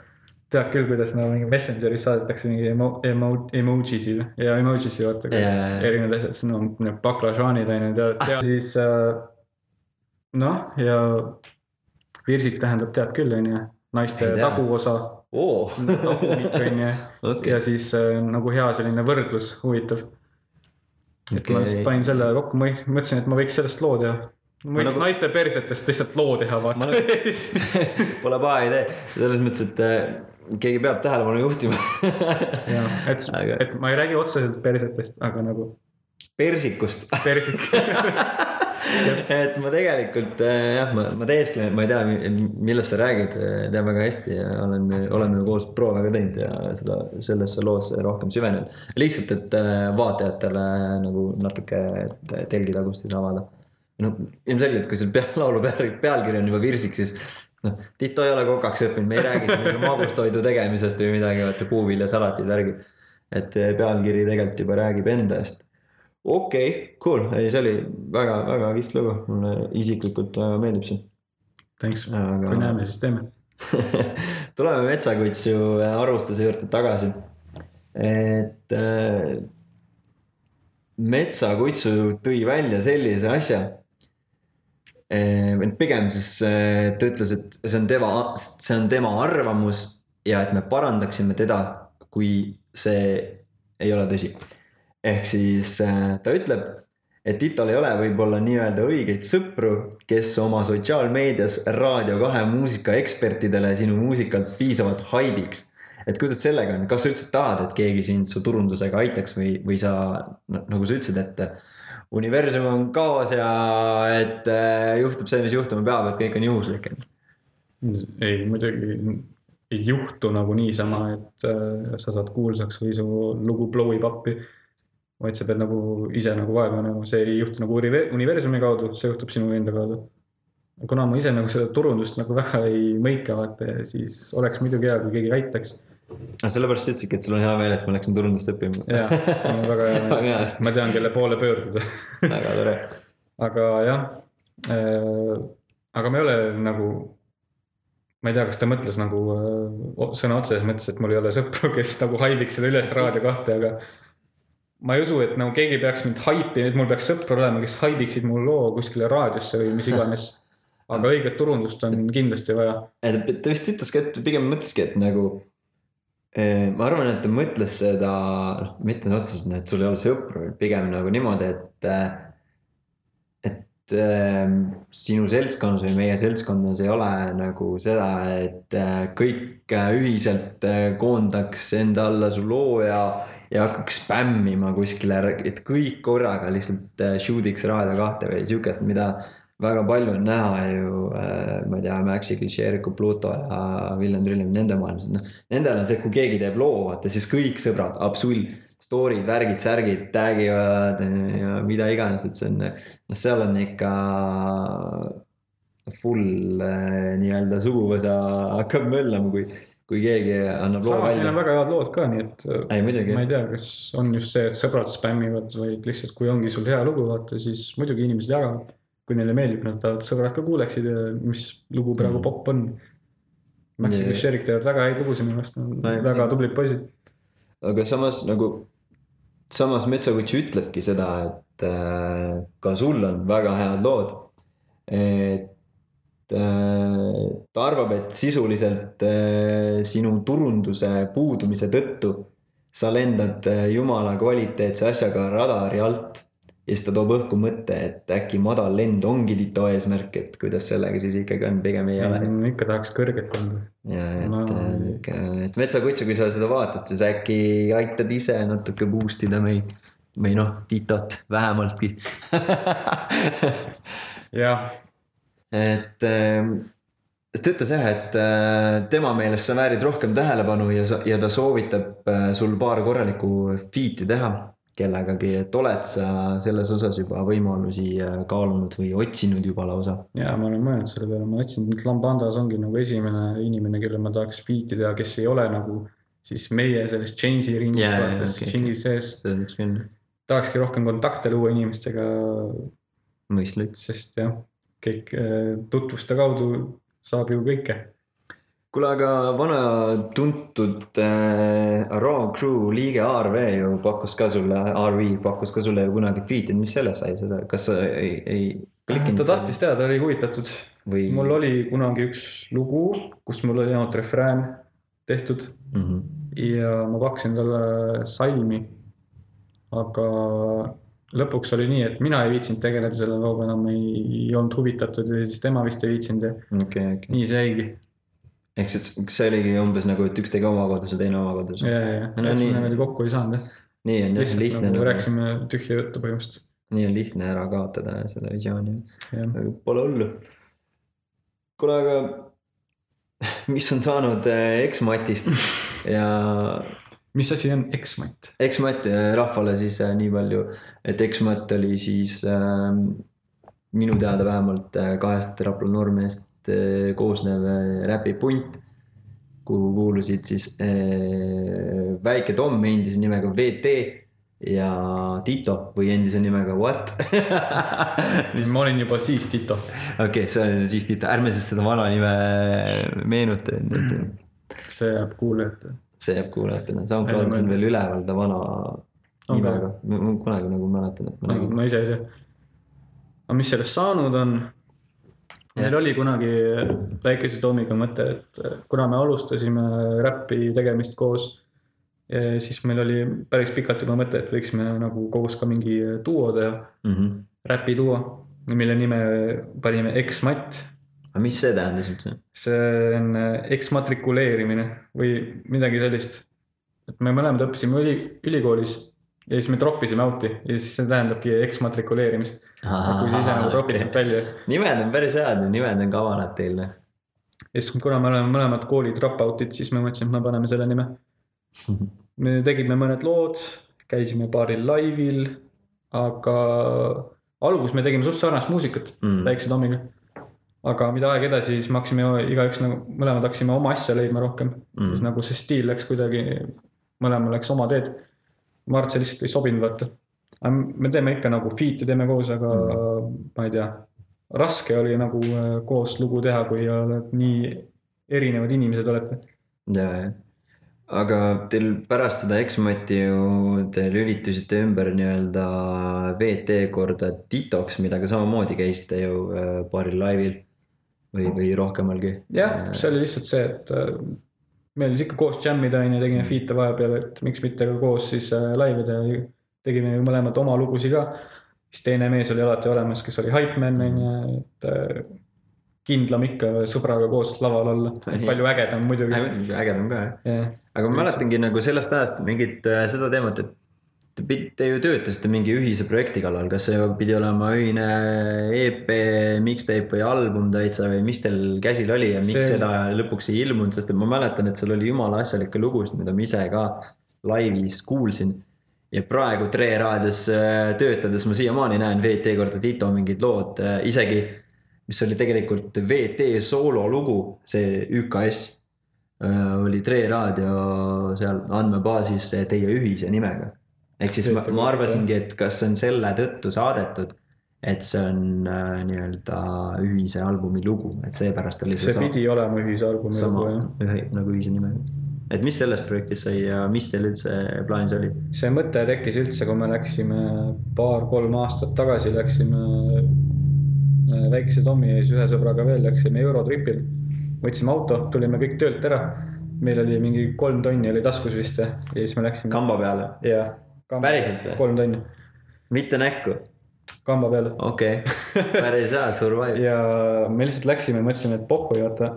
tead küll, kuidas no mingi Messengeris saadetakse mingi emo-, emo-, emojisi ja emojisi vaata, kuidas jaa. erinevad asjad, siis no need baklažaanid on ju tead ja (laughs) siis äh, noh, ja virsik tähendab tead küll, on ju, naiste taguosa, oo, tagumik on ju Okei. ja siis äh, nagu hea selline võrdlus, huvitav et ma lihtsalt panin selle kokku, ma mõtlesin, et ma võiks sellest loo teha. ma võiks nagu- nagu... naiste persetest lihtsalt loo teha, vaata Ma (laughs) Pole paha idee, selles mõttes, et äh, keegi peab tähelepanu juhtima. (laughs) jah, et Aga-, et ma ei räägi otseselt persetest, aga nagu persikust. persik. (laughs) (laughs) et ma tegelikult äh, jah, ma, ma täiesti, ma ei tea, millest sa räägid, tean väga hästi ja olen, oleme ju koos proove ka teinud ja seda, sellesse loosse rohkem süvenenud. lihtsalt, et äh, vaatajatele nagu natuke et telgitagustis avada. no ilmselgelt, kui seal pea, laulu peal, pealkiri on juba virsik, siis noh, Tito ei ole kokaks õppinud, me ei räägi siin mingi magustoidu tegemisest või midagi, vaata puuviljasalatid, värgid. et pealkiri tegelikult juba räägib enda eest okei okay,, cool, ei, see oli väga-väga kihvt lugu, mulle isiklikult väga meeldib see. Thanks, Aga- kui näeme, siis teeme. (laughs) tuleme Metsakutsu arvustuse juurde tagasi. et äh, Metsakutsu tõi välja sellise asja. pigem siis äh, ta ütles, et see on tema, see on tema arvamus ja et me parandaksime teda, kui see ei ole tõsi. Ehk siis äh, ta ütleb, et Titol ei ole võib-olla nii-öelda õigeid sõpru, kes oma sotsiaalmeedias Raadio kahe muusikaekspertidele sinu muusikat piisavalt haibiks. et kuidas sellega on, kas sa üldse tahad, et keegi sind su turundusega aitaks või, või sa nagu sa ütlesid, et universum on kaos ja et äh, juhtub see, mis juhtuma peab, et kõik on juhuslik ei, muidugi ei juhtu nagu niisama, et äh, sa saad kuulsaks või su lugu blow ib up'i. Vaid sa pead nagu ise nagu vaeva nägema, see ei juhtu nagu unive- universumi kaudu, see juhtub sinu enda kaudu. kuna ma ise nagu seda turundust nagu väga ei mõika, vaata, siis oleks muidugi hea, kui keegi aitaks. aga sellepärast sa ütlesidki, et sul on hea meel, et ma läksin turundust õppima. jaa, mul on väga hea (laughs) Väga hea. meel, ma tean, kelle poole pöörduda (laughs) väga tore. aga jah äh,, aga ma ei ole nagu, ma ei tea, kas ta mõtles nagu äh, sõna otseses mõttes, et mul ei ole sõpru, kes nagu haibiks seda üles Raadio kahte, aga ma ei usu, et nagu keegi peaks mind haipi, et mul peaks sõpru olema, kes haibiksid mu loo kuskile raadiosse või mis iganes. aga õiget turundust on kindlasti vaja. ta vist ütles ka, et pigem mõtleski, et nagu eh, ma arvan, et ta mõtles seda, mitte otseselt, et sul ei ole sõpru, pigem nagu niimoodi, et. et äh, sinu seltskonnas või meie seltskonnas ei ole nagu seda, et kõik ühiselt koondaks enda alla su loo ja. Ja hakkaks spämmima kuskile, et kõik korraga lihtsalt äh, shoot iks Raadio kahte või siukest, mida väga palju on näha ju äh,, ma ei tea, Maxi Klišeeriku, Pluto ja Villem Trillem, nende maailmas, noh. Nendel on see, kui keegi teeb loo, vaata siis kõik sõbrad, absol, story'd, värgid, särgid, tag ivad ja mida iganes, et see on, noh, seal on ikka full äh, nii-öelda suguvõsa hakkab möllama, kui, kui keegi annab loo samas meil on välja. väga head lood ka, nii et äh, ei muidugi ma ei tea, kas on just see, et sõbrad spämmivad, vaid lihtsalt, kui ongi sul hea lugu, vaata, siis muidugi inimesed jagavad. kui neile meeldib, nad tahavad, sõbrad ka kuuleksid ja mis lugu praegu Mm. popp on. Maxi Ja- Sherik teevad väga häid lugusid minu arust, väga tublid poisid. aga samas nagu, samas Metsakutš ütlebki seda, et äh, ka sul on väga head lood. et äh, ta arvab, et sisuliselt äh, sinu turunduse puudumise tõttu sa lendad äh, jumala kvaliteetse asjaga radari alt. ja siis ta toob õhku mõtte, et äkki madal lend ongi Tito eesmärk, et kuidas sellega siis ikkagi on, pigem ei ole ikka tahaks kõrget lenda. ja et No, no,, et metsakutsu, kui sa seda vaatad, siis äkki aitad ise natuke boost ida meid või noh, Titot vähemaltki (laughs) jah, et ähm, ta ütles jah, et äh, tema meelest sa väärid rohkem tähelepanu ja, ja ta soovitab äh, sul paar korralikku feat'i teha kellegagi, et oled sa selles osas juba võimalusi äh, kaalunud või otsinud juba lausa? ja ma olen mõelnud selle peale, ma et Lambandas ongi nagu esimene inimene, kelle ma tahaks feat ida, kes ei ole nagu siis meie sellest Change'i ringist Jaa, yeah, jaa, vaates okay, Change'i sees. see võiks küll tahakski rohkem kontakte luua inimestega, mõistlik. sest jah, kõik äh, tutvuste kaudu saab ju kõike. kuule, aga vana tuntud äh, Raw Crew liige ARV ju pakkus ka sulle, RV pakkus ka sulle ju kunagi feat'i, mis sellest sai seda, kas sa ei, ei ta tahtis teada, ta oli huvitatud. või? mul oli kunagi üks lugu, kus mul oli ainult refrään tehtud mm. -hmm. ja ma pakkusin talle salmi. aga lõpuks oli nii, et mina ei viitsinud tegeleda selle looga enam ei, olnud huvitatud ja siis tema vist ei viitsinud ja okei, okei. nii see jäigi. ehk siis see oligi umbes nagu, et üks tegi oma kodus ja teine oma kodus. ja, ja, ja nii. me niimoodi kokku ei saanud jah. nii on jah, lihtsalt lihtne nagu nagu, rääkisime tühja juttu põhimõtteliselt. nii on lihtne ära kaotada seda visiooni, pole hullu. kuule, aga (laughs) mis on saanud äh, X-Matist (laughs) ja mis asi on X-Matt? X-Matt äh, rahvale siis äh, nii palju, et X-Matt oli siis äh, minu teada vähemalt äh, kahest Rapla noormehest äh, koosnev äh, räpipunt, kuhu kuulusid siis äh, väike Tom endise nimega VT ja Tito või endise nimega What (laughs) ma olin juba siis Tito. okei, see on siis Tito, ärme siis seda vana nime meenuta, et see, see jääb kuulajate. See jääb kuulajatele, SoundCloudis on veel üleval ta vana On nimega, ma kunagi nagu mäletan, et ma nägin. ma ise ei tea. aga mis sellest saanud on? meil oli kunagi väikese Tomiga mõte, et kuna me alustasime räppi tegemist koos, siis meil oli päris pikalt juba mõte, et võiksime nagu koos ka mingi duo teha, mm. -hmm. räpi duo, mille nime panime X-Matt. Aga mis see tähendas üldse? see on äh, eksmatrikuleerimine või midagi sellist. et me mõlemad õppisime üli, ülikoolis ja siis me troppisime out'i ja siis see tähendabki eksmatrikuleerimist. kui sa ise nagu tropid sealt välja. nimed on päris head, nimed on kavalad teil. noh. ja siis, kuna me oleme mõlemad kooli dropout'id, siis me mõtlesime, et me paneme selle nime. (laughs) me tegime mõned lood, käisime paaril laivil, aga alguses me tegime suht sarnast muusikat Mm. väikse Tommiga. Aga mida aeg edasi, siis me hakkasime igaüks nagu, mõlemad hakkasime oma asja leidma rohkem mm.. siis nagu see stiil läks kuidagi, mõlemal läks oma teed. ma arvan, et see lihtsalt ei sobinud, vaata. me teeme ikka nagu feat'e teeme koos, aga mm. ma ei tea, raske oli nagu äh, koos lugu teha, kui oled nii erinevad inimesed olete. ja, ja. aga teil pärast seda X-Mati ju te lülitusite ümber nii-öelda VT korda Titoks, millega samamoodi käisite ju äh, paaril laivil või, või rohkemalgi. jah, see oli lihtsalt see, et äh, meeldis ikka koos jämmida on ju, tegime feat'e vahepeal, et miks mitte ka koos siis äh, laive teha. tegime ju mõlemad oma lugusid ka. siis teine mees oli alati olemas, kes oli hype man on ju, et äh, kindlam ikka sõbraga koos laval olla, palju ägedam muidugi. ägedam ka jah. jah, aga ma mäletangi nagu sellest ajast mingit seda teemat, et te te ju töötasite mingi ühise projekti kallal, kas see pidi olema ühine EP, mixtape või album täitsa või mis teil käsil oli ja miks See- seda lõpuks ei ilmunud, sest et ma mäletan, et seal oli jumala asjalikke lugusid, mida ma ise ka laivis kuulsin. ja praegu Tre raadios äh, töötades ma siiamaani näen VT korda Tito mingid lood, isegi mis oli tegelikult VT soololugu, see ÜKS äh, oli Tre raadio seal andmebaasis teie ühise nimega. Ehk siis ma, ma arvasingi, et kas see on selle tõttu saadetud, et see on äh, nii-öelda ühise albumi lugu, et seepärast oli see, see pidi olema ühise albumi sama lugu jah. ühe nagu ühise nimega. et mis sellest projektist sai ja mis teil üldse plaanis oli? see mõte tekkis üldse, kui me läksime paar-kolm aastat tagasi, läksime äh, väikese Tommi ees ühe sõbraga veel, läksime Eurotripil. võtsime auto, tulime kõik töölt ära. meil oli mingi kolm tonni oli taskus vist ja siis me läksime. kamba peale, ja. Päriselt või? kolm tonni, mitte näkku, kamba peale. okei okay., päris hea, survive. ja me lihtsalt läksime, mõtlesime, et pohhui, vaata.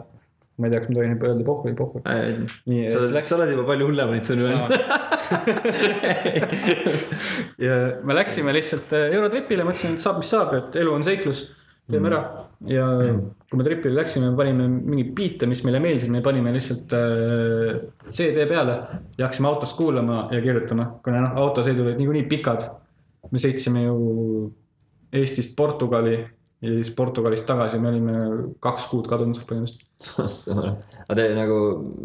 ma ei tea, kas ma tohin öelda pohhui, pohhui. sa oled, läks sa oled juba palju hullemaid sõnu öelnud. (laughs) ja me läksime lihtsalt äh, Eurotripile, mõtlesime, et saab, mis saab, et elu on seiklus, teeme ära. ja kui me tripile läksime, panime mingeid biite, mis meile meeldisid, me panime lihtsalt äh, CD peale ja hakkasime autos kuulama ja kirjutama, kuna noh, autosõidud olid niikuinii pikad. me sõitsime ju Eestist Portugali ja siis Portugalist tagasi, me olime kaks kuud kadunud põhimõtteliselt. (laughs) aga te nagu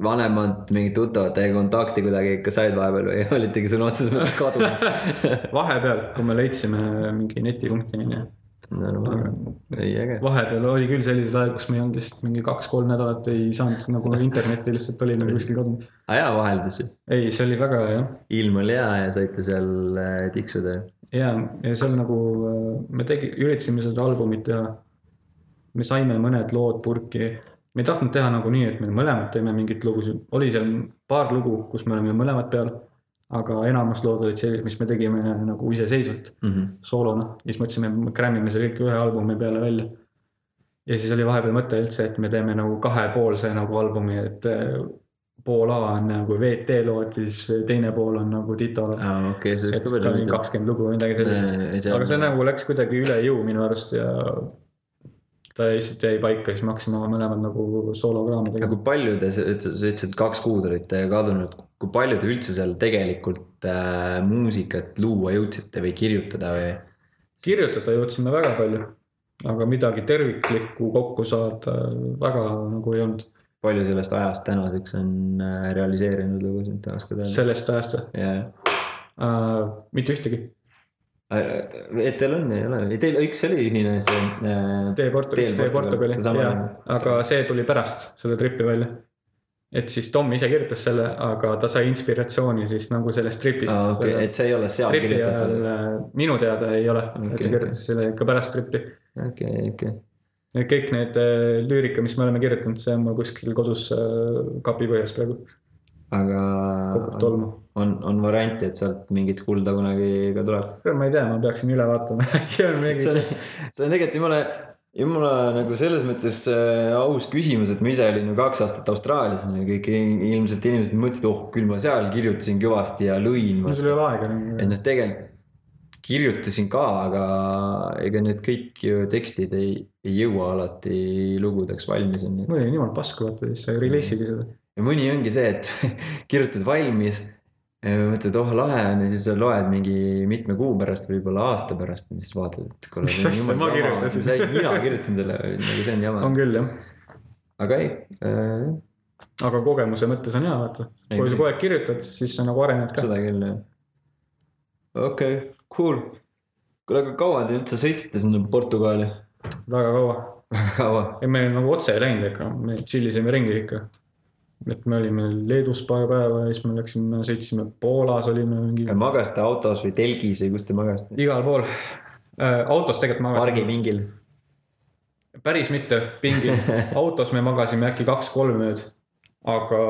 vanemad mingid tuttavad teie kontakti kuidagi ikka said vahepeal või (laughs) olitegi sõna otseses mõttes kadunud? (laughs) vahepeal, kui me leidsime mingi netipunkti onju normaalne, ei äge. vahepeal oli küll selliseid aegu, kus me ei olnud lihtsalt mingi kaks-kolm nädalat ei saanud nagu internetti lihtsalt olime kuskil kadunud. hea vaheldus ju. ei, see oli väga hea jah. ilm oli hea ja saite seal äh, tiksuda. ja, ja seal nagu äh, me tegi, üritasime seda albumit teha. me saime mõned lood purki. me ei tahtnud teha nagu nii, et me mõlemad teeme mingeid lugusid, oli seal paar lugu, kus me olime mõlemad peal. Aga enamus lood olid sellised, mis me tegime nagu iseseisvalt soolona ja siis mõtlesime, me crammime selle kõik ühe albumi peale välja. ja siis oli vahepeal mõte üldse, et me teeme nagu kahepoolse nagu albumi, et äh, pool A on nagu VT lood, siis teine pool on nagu Tito lood. aa, okei, see oleks ka päris kakskümmend lugu või midagi sellist see- aga see nagu läks kuidagi üle jõu minu arust ja ta lihtsalt jäi paika, siis me hakkasime mõlemad nagu soolokraami aga tegema. kui palju te, sa ütlesid, et kaks kuud olite kadunud, kui palju te üldse seal tegelikult äh, muusikat luua jõudsite või kirjutada või? kirjutada jõudsime väga palju, aga midagi terviklikku kokku saada väga nagu ei olnud palju sellest ajast tänaseks on äh, realiseerinud lugusid, oskad öelda? sellest ajast või jaa. uh,? mitte ühtegi. et teil on, ei ole, teil üks oli ühine see äh,. tee Portugali, tee Portugali, jaa, aga see tuli pärast seda tripi välja. Et siis Tom ise kirjutas selle, aga ta sai inspiratsiooni siis nagu sellest tripist aa, okei, et see ei ole seal tripi kirjutatud. äh, minu teada ei ole okay,, ta kirjutas selle ikka pärast tripi. okei, okei. et kõik need äh, lüürika, mis me oleme kirjutanud, see on mul kuskil kodus äh, kapipõhjas praegu, aga tolmu. on, on varianti, et sealt mingit kulda kunagi ka tuleb? ma ei tea, ma peaksin üle vaatama, (laughs) äkki on see mingi on, see on tegelikult jumala on nagu selles mõttes äh, aus küsimus, et ma ise olin ju kaks aastat Austraalias ja kõik ilmselt inimesed mõtlesid, oh küll ma seal kirjutasin kõvasti ja lõin. no sul ei ole aega et noh, tegelikult kirjutasin ka, aga ega need kõik ju tekstid ei, ei jõua alati lugudeks valmis mõni on niimoodi pasku, vaata siis sa ei release'igi seda. ja mõni ongi see, et (laughs) kirjutad valmis, mõtled, oh lahe on ja siis sa loed mingi mitme kuu pärast, võib-olla aasta pärast ja siis vaatad, et kuule. Mis asja ma kirjutasin? mina kirjutasin selle, nagu see on jama on. küll jah, aga ei äh,, aga kogemuse mõttes on hea, vaata. Kui sa kogu aeg kirjutad, siis sa nagu arened ka. seda küll jah. okei okay,, cool. kuule, aga kaua te üldse sõitsite sinna Portugali? väga kaua. väga kaua. ei, me nagu otse ei läinud ikka, me tšillisime ringi ikka. Et me olime Leedus paar päeva ja siis me läksime, sõitsime Poolas olime mingi magasite autos või telgis või kus te magasite? igal pool äh,. autos tegelikult magasime. pargipingil. päris mitte, pingil. (laughs) autos me magasime äkki kaks-kolm ööd. aga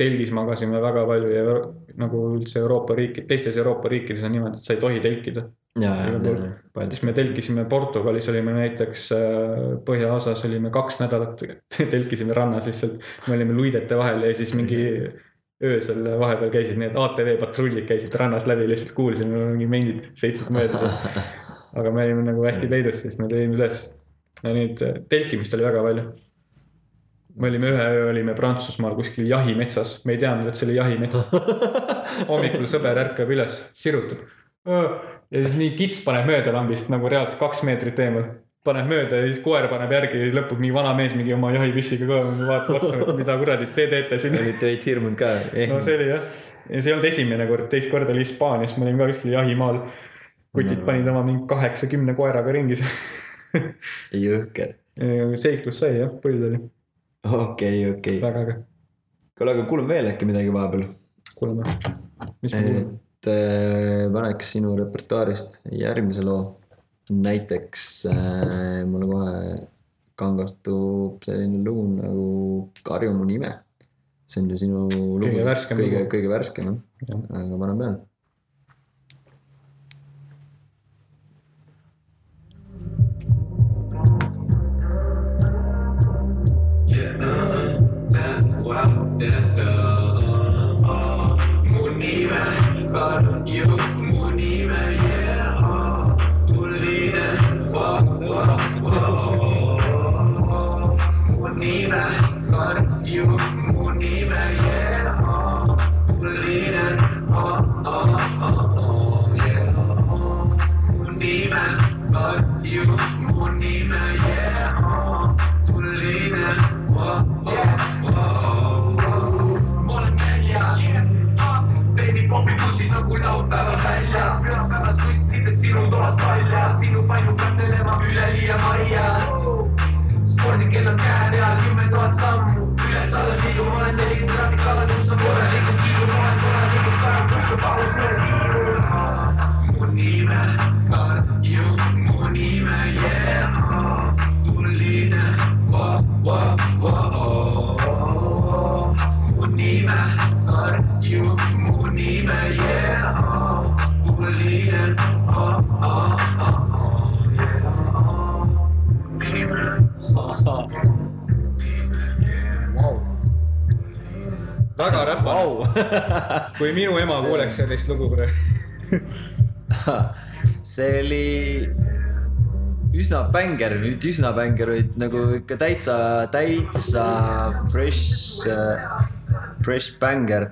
telgis magasime väga palju ja nagu üldse Euroopa riiki, teistes Euroopa riikides on niimoodi, et sa ei tohi telkida. Igal pool., siis me telkisime Portugalis olime näiteks äh, põhjaosas olime kaks nädalat, (laughs) telkisime rannas lihtsalt. me olime luidete vahel ja siis mingi öösel vahepeal käisid need ATV patrullid käisid rannas läbi, lihtsalt kuulsime mingi mendid sõitsid mööda. (laughs) aga me olime nagu hästi peidus, sest me lõime üles. ja nüüd äh, telkimist oli väga palju. me olime ühe öö olime Prantsusmaal kuskil jahimetsas, me ei teadnud, et see oli jahimets. (laughs) hommikul sõber ärkab üles, sirutab. Ja siis mingi kits paneb mööda lambist nagu reaalselt kaks meetrit eemal. paneb mööda ja siis koer paneb järgi ja siis lõpuks mingi vana mees mingi oma jahipüssiga ka vaatab otsa, et mida kuradi te teete siin. olite veits hirmunud ka? no see oli jah, ja see ei olnud esimene kord, teist korda oli Hispaanias, me olime ka kuskil jahimaal. kutid No. panid oma mingi kaheksa-kümne koeraga ringi seal. jõhker. seiklus sai jah, põld oli okei, okei. väga äge. kuule, aga kuulame veel äkki midagi vahepeal. kuulame, mis me kuulame. Et äh, paneks sinu repertuaarist järgmise loo. näiteks äh, mulle kohe kangastub selline lugu nagu Karju mu nime. see on ju sinu lugudest värskem kõige lugu., kõige värskem jah, aga panen peale. Baby kümme tuhat sammu, üles-alla liigub, ma olen nelikümmend kraadi kallal, kus on korralikult kiirub, ma olen korralikult päev, kõik on pahus mööda au, (laughs) kui minu ema kuuleks sellist lugu praegu. (laughs) see oli üsna bängar, nüüd üsna bängar, vaid nagu ikka täitsa, täitsa fresh, fresh bängar.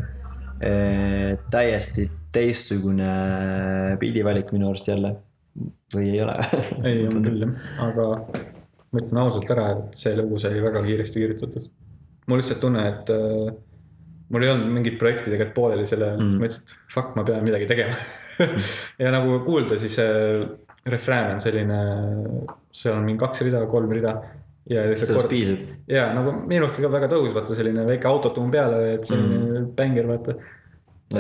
täiesti teistsugune pildivalik minu arust jälle või ei ole? ei, on küll jah, aga ma ütlen ausalt ära, et see lugu sai väga kiiresti kirjutatud. mul lihtsalt tunne, et äh, mul ei olnud mingit projekti tegelikult pooleli selle ajal mm., Mm. ma mõtlesin, et fuck, ma pean midagi tegema (laughs) ja nagu kuulda, siis refrään on selline, seal on mingi kaks rida, kolm rida. ja lihtsalt sellest piisab. ja nagu minu arust ka väga tõhus, vaata selline väike autotuum peale, et selline mm. bänger, vaata.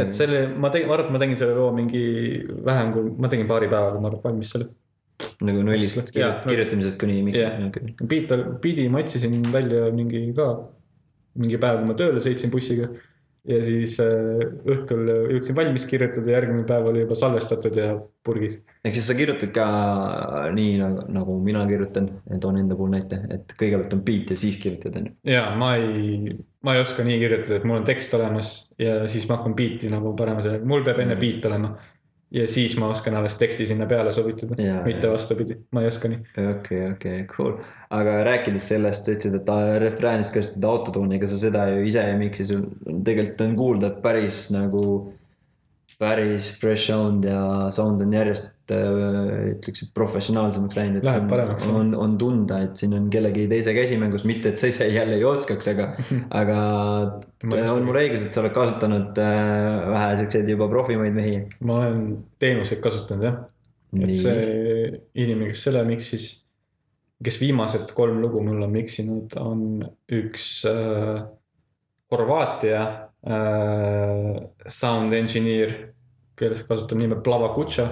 et selle, ma tegin, ma arvan, et ma tegin selle loo mingi vähem kui, ma tegin paari päevaga, ma arvan, valmis selle. nagu nullist kirjut- kirjutamisest kuni miks Jah. beat, beat'i ma otsisin välja mingi ka, mingi päev, kui ma tööle sõitsin bussiga. ja siis äh, õhtul jõudsin valmis kirjutada, järgmine päev oli juba salvestatud ja purgis. ehk siis sa kirjutad ka nii nagu, nagu mina kirjutan, toon enda puhul näite, et kõigepealt on beat ja siis kirjutad on ju. ja ma ei, ma ei oska nii kirjutada, et mul on tekst olemas ja siis ma hakkan beat'i nagu panema sellega, mul peab enne beat olema. Ja siis ma oskan alles teksti sinna peale sobitada mitte vastupidi, ma ei oska nii. okei, okei, cool. aga rääkides sellest, sa ütlesid, et ta- refräänist kasutad autotuuni, ega sa seda ju ise ei miksi, sul tegelikult on kuulda päris nagu, päris fresh sound ja sound on järjest äh, ütleks, et professionaalsemaks läinud. Läheb paremaks, jah. on, on tunda, et siin on kellegi teise käsi mängus, mitte et sa ise jälle ei oskaks, aga, (laughs) aga on mul õigus, et sa oled kasutanud äh, vähe siukseid juba profimaid mehi. ma olen teenuseid kasutanud jah, et see inimene, kes selle miksis, kes viimased kolm lugu mul on miksinud, on üks äh, Horvaatia sound engineer, kes kasutab nime Plava Kutša.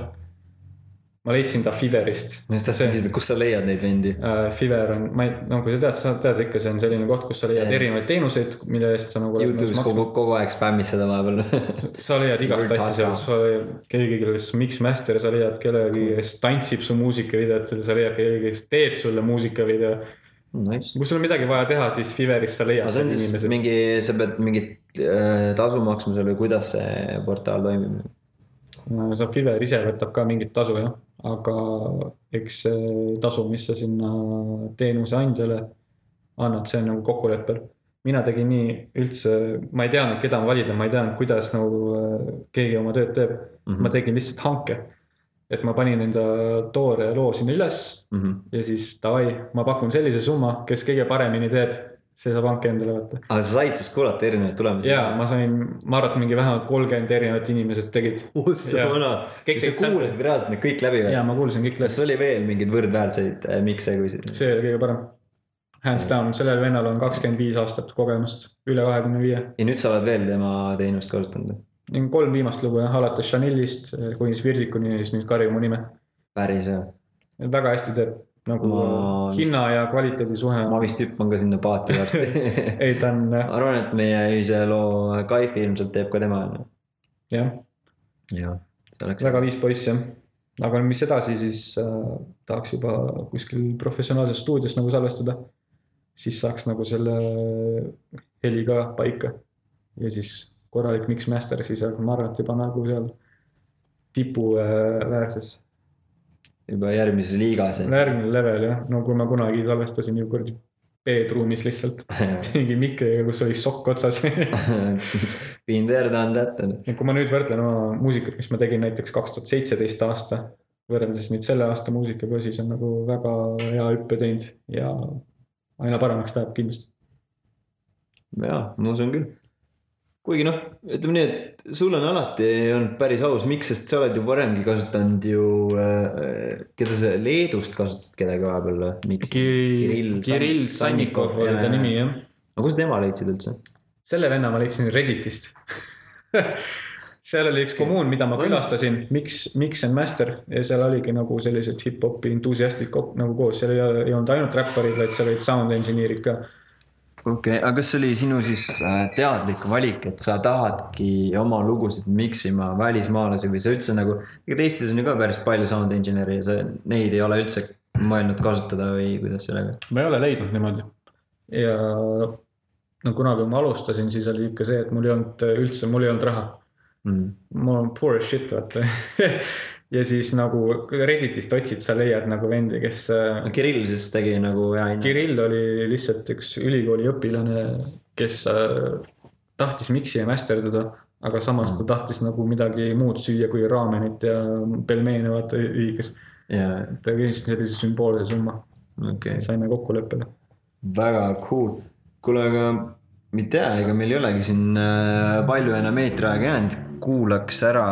ma leidsin ta Fiverist. ma just tahtsin küsida, kus sa leiad neid vendi? Uh, Fiverr on, ma ei, no kui sa tead, sa tead ikka, see on selline koht, kus sa leiad Jaa. erinevaid teenuseid, mille eest sa nagu. Youtube'is kogu, kogu aeg spämmid seda vahepeal. (laughs) sa leiad igast asja seal, sa leiad keegi, kes mixmaster, sa leiad kellegi, kes tantsib su muusikavideot, sa leiad kellegi, kes teeb sulle muusikavideo. Nice. kui sul on midagi vaja teha, siis Fiverist sa leiad aga see on siis inimesed. mingi, sa pead mingit äh, tasu maksma seal või kuidas see portaal toimib? sa Fiverr ise võtab ka mingit tasu jah, aga eks see tasu, mis sa sinna teenuse andjale annad, see on nagu kokkuleppel. mina tegin nii üldse, ma ei teadnud, keda ma valida, ma ei teadnud, kuidas nagu äh, keegi oma tööd teeb mm. -hmm. ma tegin lihtsalt hanke. Et ma panin enda toore loo sinna üles Mhm. ja siis davai, ma pakun sellise summa, kes kõige paremini teeb, see saab hanke endale võtta. aga sa said siis kuulata erinevaid tulemusi? ja ma sain, ma arvan, et mingi vähemalt kolmkümmend erinevat inimesed tegid. (laughs) Jaa. vana. Kõik kas sa kuulasid reaalselt need kõik läbi või ja? ma kuulsin kõik läbi. kas oli veel mingeid võrdväärseid äh, mikse kui siin? see oli kõige parem. Hands down, sellel vennal on kakskümmend viis aastat kogemust, üle kahekümne viie. ja nüüd sa oled veel tema teenust kasutanud? Kolm viimast lugu jah, alates Chanelist kuni Svirdikuni ja siis nüüd Karju mu nime. päris hea. väga hästi teeb, nagu Ma hinna ja kvaliteedi suhe ma vist hüppan ka sinna paati varsti. (laughs) ei, ta on arvan, et meie ühise loo Kaifi ilmselt teeb ka tema on ju. jah, jah, see oleks väga viis poiss jah. aga mis edasi, siis äh, tahaks juba kuskil professionaalses stuudios nagu salvestada. siis saaks nagu selle heli ka paika ja siis korralik mixmaster, siis ma arvan, et juba nagu seal tipuväärses, juba järgmises liigas. järgmine level jah, no kui ma kunagi salvestasin ju kuradi B-truumis lihtsalt (laughs) mingi mikriga, kus oli sokk otsas Been there, done that kui ma nüüd võrdlen oma muusikat, mis ma tegin näiteks kaks tuhat seitseteist aasta, võrreldes nüüd selle aasta muusikaga, siis on nagu väga hea hüppe teinud ja aina paremaks läheb kindlasti. jaa, ma usun küll. Kuigi noh, ütleme nii, et sul on alati olnud päris aus, miks, sest sa oled ju varemgi kasutanud ju äh,, keda sa Leedust kasutasid kedagi vahepeal või? Kirill, Kirill Sannikov oli ta nimi jah. aga kus sa tema leidsid üldse? selle venna ma leidsin Redditist (laughs) seal oli üks kommuun, mida ma külastasin, Mix, Mix and Master ja seal oligi nagu sellised hip-hopi entusiastid nagu koos, seal ei, ei olnud ainult räpparid, vaid seal olid sound engineer'id ka. Okei okay,, aga kas see oli sinu siis äh, teadlik valik, et sa tahadki oma lugusid miksima välismaalasi või sa üldse nagu, ega Eestis on ju ka päris palju sound engineer'i ja sa neid ei ole üldse mõelnud kasutada või kuidas sellega? ma ei ole leidnud niimoodi. ja no kunagi, ma alustasin, siis oli ikka see, et mul ei olnud üldse, mul ei olnud raha. Mm. mul on poor as shit, vaata. (laughs) ja siis nagu Redditist otsid, sa leiad nagu vendi, kes no Kirill siis tegi nagu hea hinna. Kirill oli lihtsalt üks ülikooli õpilane, kes äh, tahtis miksi ja masterdada, aga samas ta tahtis nagu midagi muud süüa kui raamenit ja pelmeene vaata ühikas. jaa, ta küsis sellise sümboolse summa, okay., saime kokkuleppele. väga cool. kuule, aga ei tea, ega meil ei olegi siin äh, palju enam eetriaega jäänud. Kuulaks ära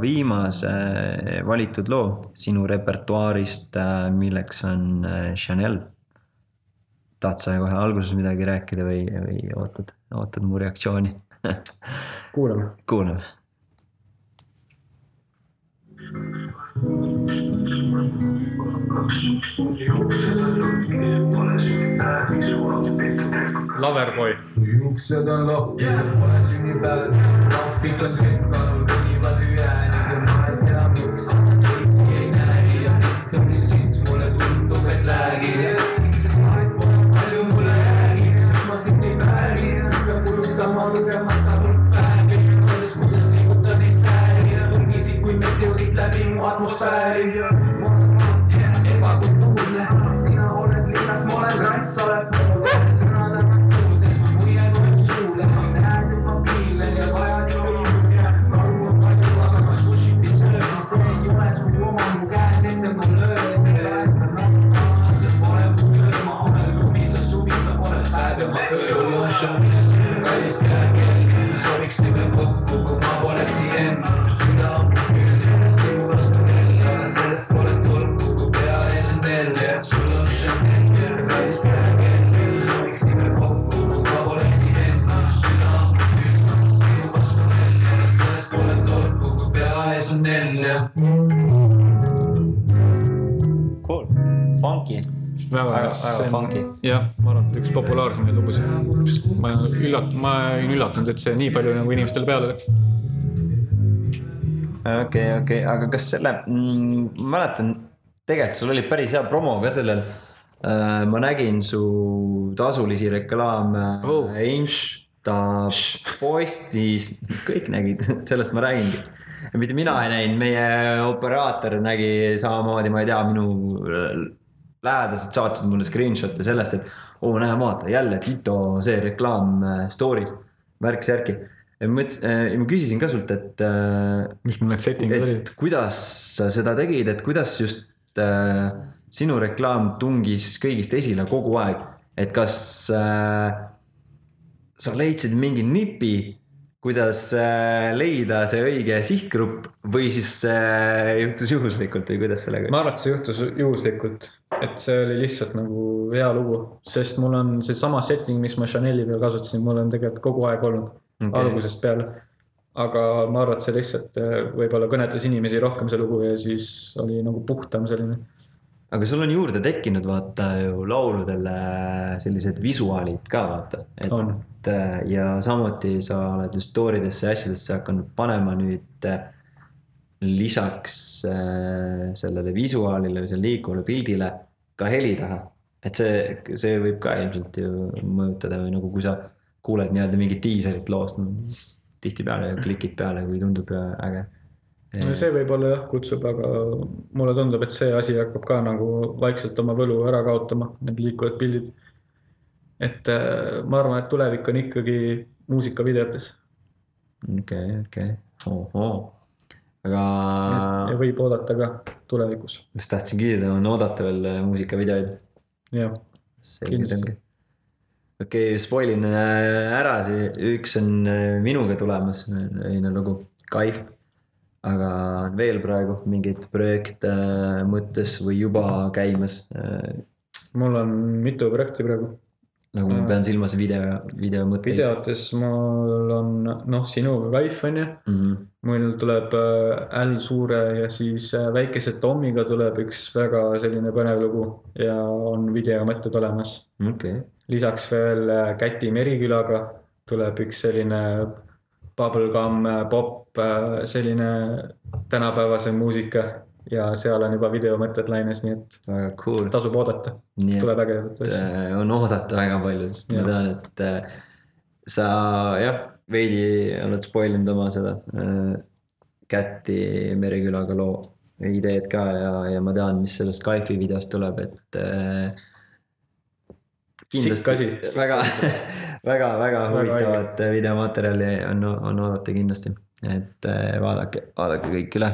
viimase valitud loo sinu repertuaarist, milleks on äh, Chanel. tahad sa kohe alguses midagi rääkida või, või ootad, ootad mu reaktsiooni? (laughs) kuulame. kuulame. Loverboy. su juuksed on lohkised, pole sünnipäev, su outfit on tripp, kanul kõnnivad hüäänid ja ma ei tea, miks teisi ei näe ja mitte on nii sitt, mulle tundub, et läägib. sest aeg pole palju mulle jäägi, ma sind ei vääri, pean kulutama lugemata hulk päevi, mõeldes, kuidas liigutada neid sääri, tungisid kui meteoriit läbi mu atmosfääri. Väga Väga- väga funky. jah, ma arvan, et üks populaarsemaid lugusid. ma üllat-, ma olin üllatunud, et see nii palju nagu inimestele peale läks. okei, okei, aga kas selle mm,, ma mäletan, tegelikult sul oli päris hea promo ka sellel. ma nägin su tasulisi reklaame oh. Insta postis, kõik nägid, (laughs) sellest ma räägingi. mitte mina ei näinud, meie operaator nägi samamoodi, ma ei tea, minu lähedased saatsid mulle screenshot'e sellest, et oo, näe, vaata jälle Tito see reklaam äh, story's, värk-särki. ja ma mõtlesin, ma küsisin ka sult, et äh, mis mul need setting'id olid? kuidas sa seda tegid, et kuidas just äh, sinu reklaam tungis kõigist esile kogu aeg, et kas äh, sa leidsid mingi nipi, kuidas äh, leida see õige sihtgrupp või siis äh, juhtus juhuslikult või kuidas sellega? ma arvan, et see juhtus juhuslikult, et see oli lihtsalt nagu hea lugu, sest mul on seesama setting, mis ma Chanel'i peal kasutasin, mul on tegelikult kogu aeg olnud okay., algusest peale. aga ma arvan, et see lihtsalt äh, võib-olla kõnetas inimesi rohkem, see lugu ja siis oli nagu puhtam selline. aga sul on juurde tekkinud vaata ju lauludele sellised visuaalid ka vaata, On. et äh, ja samuti sa oled just story desse ja asjadesse hakanud panema nüüd lisaks äh, sellele visuaalile või sellele liikuvale pildile ka heli taha. et see, see võib ka ilmselt ju mõjutada või nagu kui sa kuuled nii-öelda mingit diiselit loost no,, tihtipeale klikid peale, kui tundub äge. no see võib-olla jah kutsub, aga mulle tundub, et see asi hakkab ka nagu vaikselt oma võlu ära kaotama, need liikuvad pildid. et äh, ma arvan, et tulevik on ikkagi muusikavideotes okei, okei, ohoo, aga ja võib oodata ka tulevikus, just tahtsin küsida, on oodata veel äh, muusikavideoid? jah. Kindlasti. okei okay,, spoil in äh, ära, üks on äh, minuga tulemas, öine lugu, Kaif. aga on veel praegu mingeid projekte mõttes või juba käimas? mul on mitu projekti praegu. Nagu ma pean silmas video, video mõtteid. videotes mul on noh, sinuga Kaif on ju, Mm -hmm. mul tuleb äh, L Suure ja siis äh, väikese Tommiga tuleb üks väga selline põnev lugu ja on videomõtted olemas. okei, lisaks veel äh, Käti Merikülaga tuleb üks selline bubblegum pop, selline tänapäevasem muusika ja seal on juba videomõtted laines, nii et väga cool. tasub oodata, tuleb ägedat asja. äh, on oodata väga palju, sest ma Jah. tean, et äh, sa jah, veidi oled spoil inud oma seda äh, Käti Merekülaga loo ideed ka ja, ja ma tean, mis sellest Kaifi videost tuleb, et äh, väga, väga, väga Väga huvitavat videomaterjali on, on oodata kindlasti, et äh, vaadake, vaadake kõik üle.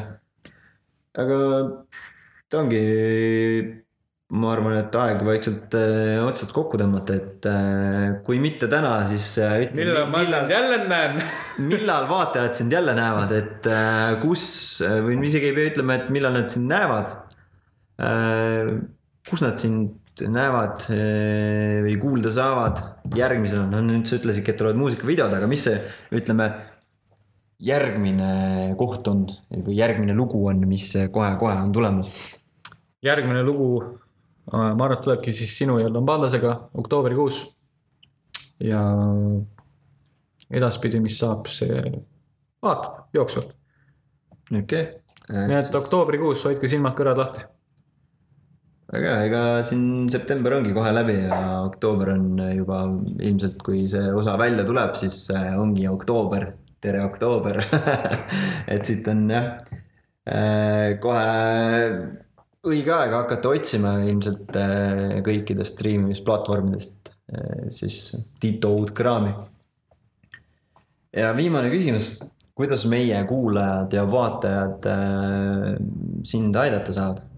Aga ta ongi, ma arvan, et aeg vaikselt äh, otsad kokku tõmmata, et äh, kui mitte täna, siis äh, ütle, millal ma sind jälle näen? (laughs) millal vaatajad sind jälle näevad, et äh, kus või isegi ei pea ütlema, et millal nad sind näevad. kus nad sind näevad äh, või kuulda saavad järgmisena, no nüüd sa ütlesidki, et tulevad muusikavideod, aga mis see, ütleme, järgmine koht on või järgmine lugu on, mis kohe-kohe on tulemas? järgmine lugu, ma arvan, et tulebki siis sinu ja Lambadasega oktoobrikuus. ja edaspidi, mis saab, see vaatab jooksvalt. okei. nii et oktoobrikuus hoidke silmad-kõrvad lahti. väga hea, ega siin september ongi kohe läbi ja oktoober on juba ilmselt, kui see osa välja tuleb, siis äh, ongi oktoober. tere, oktoober. (laughs) et siit on jah, kohe õige aeg hakata otsima ilmselt äh, kõikidest striimimisplatvormidest äh, siis Tito uut kraami. ja viimane küsimus, kuidas meie kuulajad ja vaatajad äh, sind aidata saavad?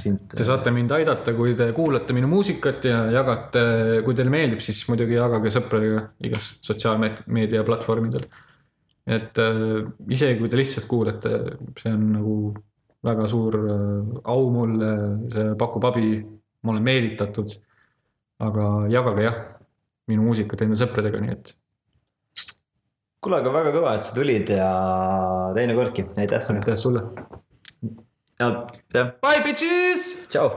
Sind Te saate mind aidata, kui te kuulate minu muusikat ja jagate, kui teile meeldib, siis muidugi jagage sõpradega igas sotsiaalmeedia platvormidel. et äh, isegi kui te lihtsalt kuulate, see on nagu väga suur äh, au mulle, see pakub abi, ma olen meelitatud. aga jagage jah, minu muusikat enda sõpradega, nii et kuule, aga väga kõva, et sa tulid ja teinekordki, aitäh sulle. aitäh sulle. ja, jah, Bye bitches. tšau.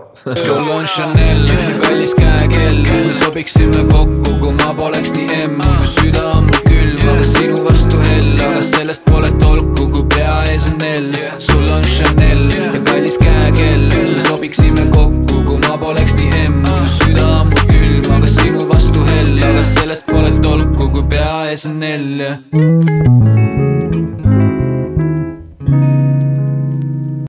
sul on Chanel, kallis käekell, me sobiksime kokku, kui ma poleks nii emm, muidu süda on mul külm, aga sinu vastu hell, aga sellest pole tolku, kui pea ees on L. sul on Chanel ja kallis käekell, me sobiksime kokku, kui ma poleks nii emm, muidu süda on mul külm, aga sinu vastu hell, aga sellest pole tolku, kui pea ees on L.